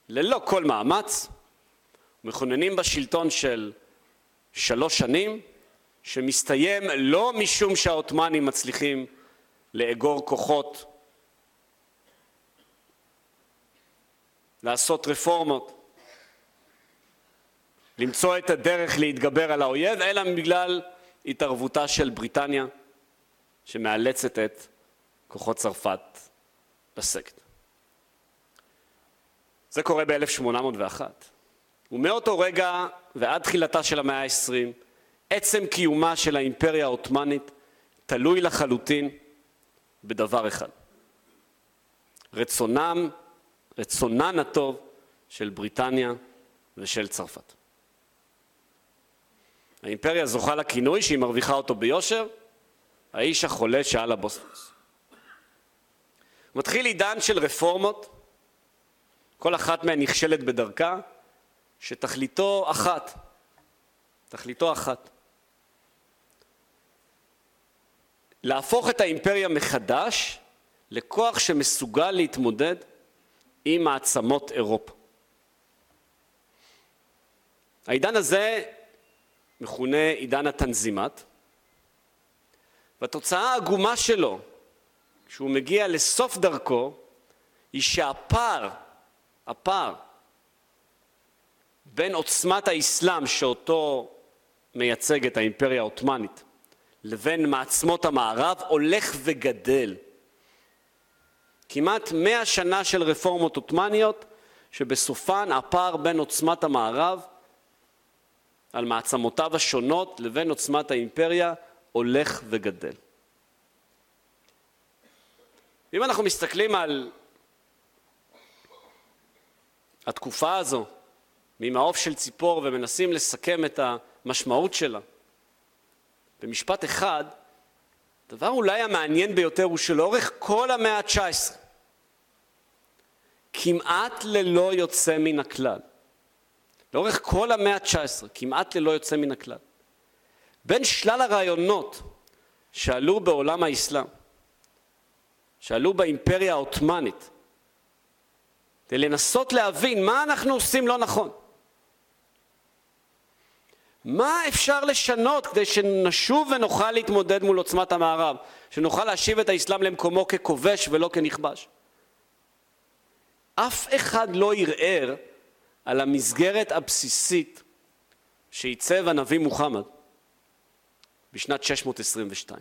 ללא כל מאמץ, מכוננים בה שלטון של שלוש שנים, שמסתיים לא משום שהעות'מאנים מצליחים לאגור כוחות, לעשות רפורמות, למצוא את הדרך להתגבר על האויב, אלא בגלל התערבותה של בריטניה, שמאלצת את כוחות צרפת לסגת. זה קורה ב-1801. ומאותו רגע ועד תחילתה של המאה ה-20, עצם קיומה של האימפריה העות'מאנית תלוי לחלוטין בדבר אחד. רצונם, רצונן הטוב של בריטניה ושל צרפת. האימפריה זוכה לכינוי שהיא מרוויחה אותו ביושר, האיש החולה שעל הבוספוס. מתחיל עידן של רפורמות כל אחת מהן נכשלת בדרכה, שתכליתו אחת, תכליתו אחת. להפוך את האימפריה מחדש לכוח שמסוגל להתמודד עם מעצמות אירופה. העידן הזה מכונה עידן התנזימת, והתוצאה העגומה שלו, כשהוא מגיע לסוף דרכו, היא שהפער הפער בין עוצמת האסלאם שאותו מייצגת האימפריה העות'מאנית לבין מעצמות המערב הולך וגדל. כמעט מאה שנה של רפורמות עות'מאניות שבסופן הפער בין עוצמת המערב על מעצמותיו השונות לבין עוצמת האימפריה הולך וגדל. אם אנחנו מסתכלים על התקופה הזו ממעוף של ציפור ומנסים לסכם את המשמעות שלה במשפט אחד, הדבר אולי המעניין ביותר הוא שלאורך כל המאה ה-19, כמעט ללא יוצא מן הכלל, לאורך כל המאה ה-19, כמעט ללא יוצא מן הכלל, בין שלל הרעיונות שעלו בעולם האסלאם, שעלו באימפריה העות'מאנית, כדי לנסות להבין מה אנחנו עושים לא נכון. מה אפשר לשנות כדי שנשוב ונוכל להתמודד מול עוצמת המערב, שנוכל להשיב את האסלאם למקומו ככובש ולא כנכבש? אף אחד לא ערער על המסגרת הבסיסית שעיצב הנביא מוחמד בשנת 622.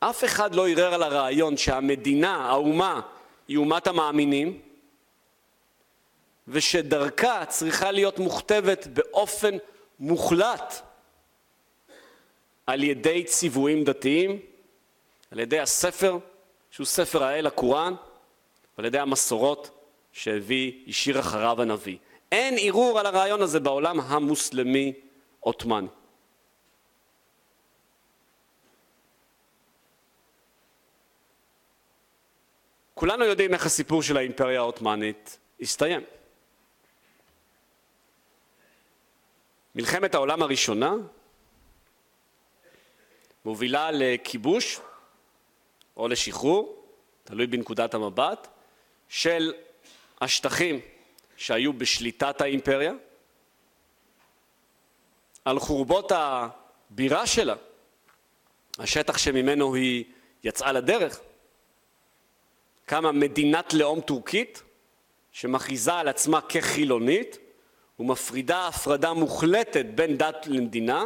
אף אחד לא ערער על הרעיון שהמדינה, האומה, היא אומת המאמינים, ושדרכה צריכה להיות מוכתבת באופן מוחלט על ידי ציוויים דתיים, על ידי הספר, שהוא ספר האל, הקוראן, ועל ידי המסורות שהביא, השאיר אחריו הנביא. אין ערעור על הרעיון הזה בעולם המוסלמי-עות'מאני. כולנו יודעים איך הסיפור של האימפריה העות'מאנית הסתיים. מלחמת העולם הראשונה מובילה לכיבוש או לשחרור, תלוי בנקודת המבט, של השטחים שהיו בשליטת האימפריה, על חורבות הבירה שלה, השטח שממנו היא יצאה לדרך, קמה מדינת לאום טורקית שמכריזה על עצמה כחילונית ומפרידה הפרדה מוחלטת בין דת למדינה,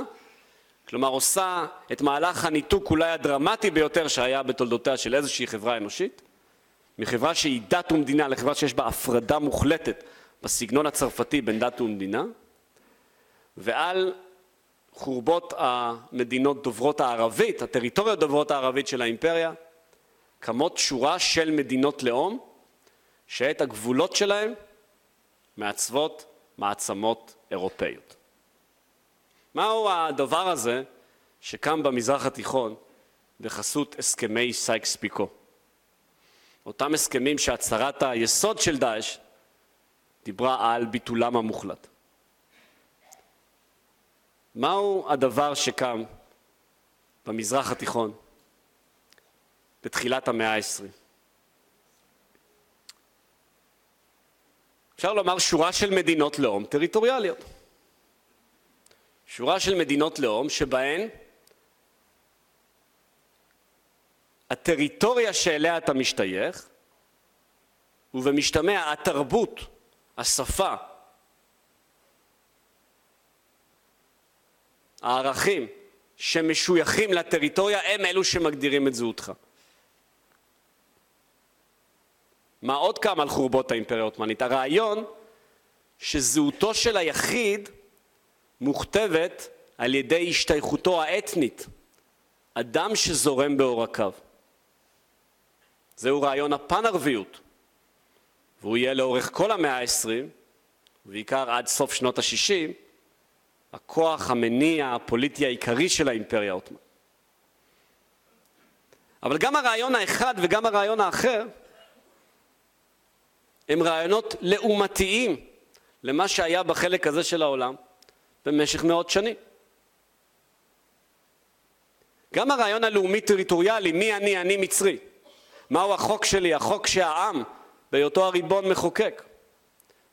כלומר עושה את מהלך הניתוק אולי הדרמטי ביותר שהיה בתולדותיה של איזושהי חברה אנושית, מחברה שהיא דת ומדינה לחברה שיש בה הפרדה מוחלטת בסגנון הצרפתי בין דת ומדינה, ועל חורבות המדינות דוברות הערבית, הטריטוריות דוברות הערבית של האימפריה, קמות שורה של מדינות לאום שאת הגבולות שלהם מעצבות מעצמות אירופאיות. מהו הדבר הזה שקם במזרח התיכון בחסות הסכמי סייקס פיקו? אותם הסכמים שהצהרת היסוד של דאעש דיברה על ביטולם המוחלט. מהו הדבר שקם במזרח התיכון בתחילת המאה העשרים? אפשר לומר שורה של מדינות לאום טריטוריאליות. שורה של מדינות לאום שבהן הטריטוריה שאליה אתה משתייך, ובמשתמע התרבות, השפה, הערכים שמשויכים לטריטוריה הם אלו שמגדירים את זהותך. מה עוד קם על חורבות האימפריה העות'מאנית? הרעיון שזהותו של היחיד מוכתבת על ידי השתייכותו האתנית, אדם שזורם בעורקיו. זהו רעיון הפן-ערביות, והוא יהיה לאורך כל המאה העשרים, ובעיקר עד סוף שנות ה-60, הכוח המניע הפוליטי העיקרי של האימפריה העות'מאנית. אבל גם הרעיון האחד וגם הרעיון האחר הם רעיונות לעומתיים למה שהיה בחלק הזה של העולם במשך מאות שנים. גם הרעיון הלאומי-טריטוריאלי, מי אני, אני מצרי. מהו החוק שלי, החוק שהעם, בהיותו הריבון מחוקק.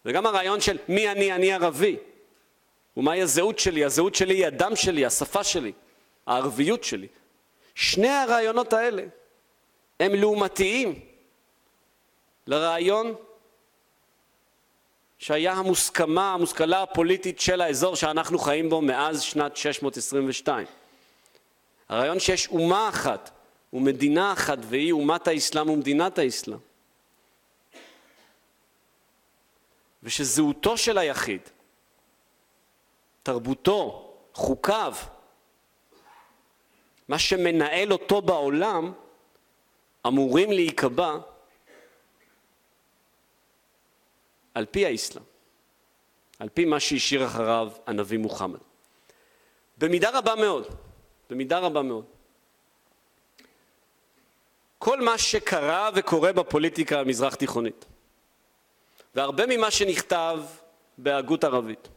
וגם הרעיון של מי אני, אני ערבי. ומהי הזהות שלי, הזהות שלי היא הדם שלי, השפה שלי, הערביות שלי. שני הרעיונות האלה הם לעומתיים לרעיון שהיה המוסכמה, המושכלה הפוליטית של האזור שאנחנו חיים בו מאז שנת 622. הרעיון שיש אומה אחת ומדינה אחת והיא אומת האסלאם ומדינת האסלאם. ושזהותו של היחיד, תרבותו, חוקיו, מה שמנהל אותו בעולם, אמורים להיקבע על פי האסלאם, על פי מה שהשאיר אחריו הנביא מוחמד. במידה רבה מאוד, במידה רבה מאוד. כל מה שקרה וקורה בפוליטיקה המזרח תיכונית, והרבה ממה שנכתב בהגות ערבית,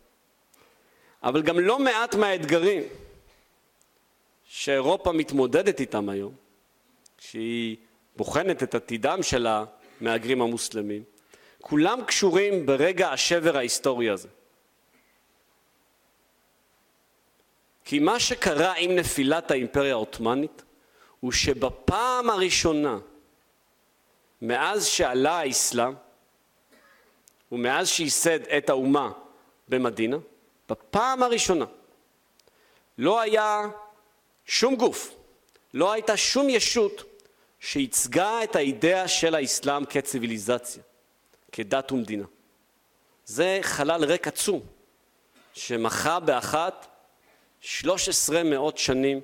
אבל גם לא מעט מהאתגרים שאירופה מתמודדת איתם היום, כשהיא בוחנת את עתידם של המהגרים המוסלמים, כולם קשורים ברגע השבר ההיסטורי הזה. כי מה שקרה עם נפילת האימפריה העות'מאנית הוא שבפעם הראשונה מאז שעלה האסלאם ומאז שייסד את האומה במדינה, בפעם הראשונה לא היה שום גוף, לא הייתה שום ישות שייצגה את האידאה של האסלאם כציוויליזציה, כדת ומדינה. זה חלל ריק עצום, שמחה באחת 13 מאות שנים,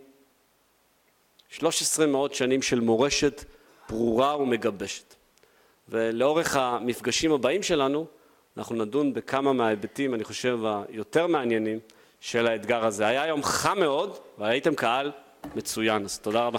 13 מאות שנים של מורשת ברורה ומגבשת. ולאורך המפגשים הבאים שלנו, אנחנו נדון בכמה מההיבטים, אני חושב, היותר מעניינים של האתגר הזה. היה יום חם מאוד, והייתם קהל מצוין, אז תודה רבה.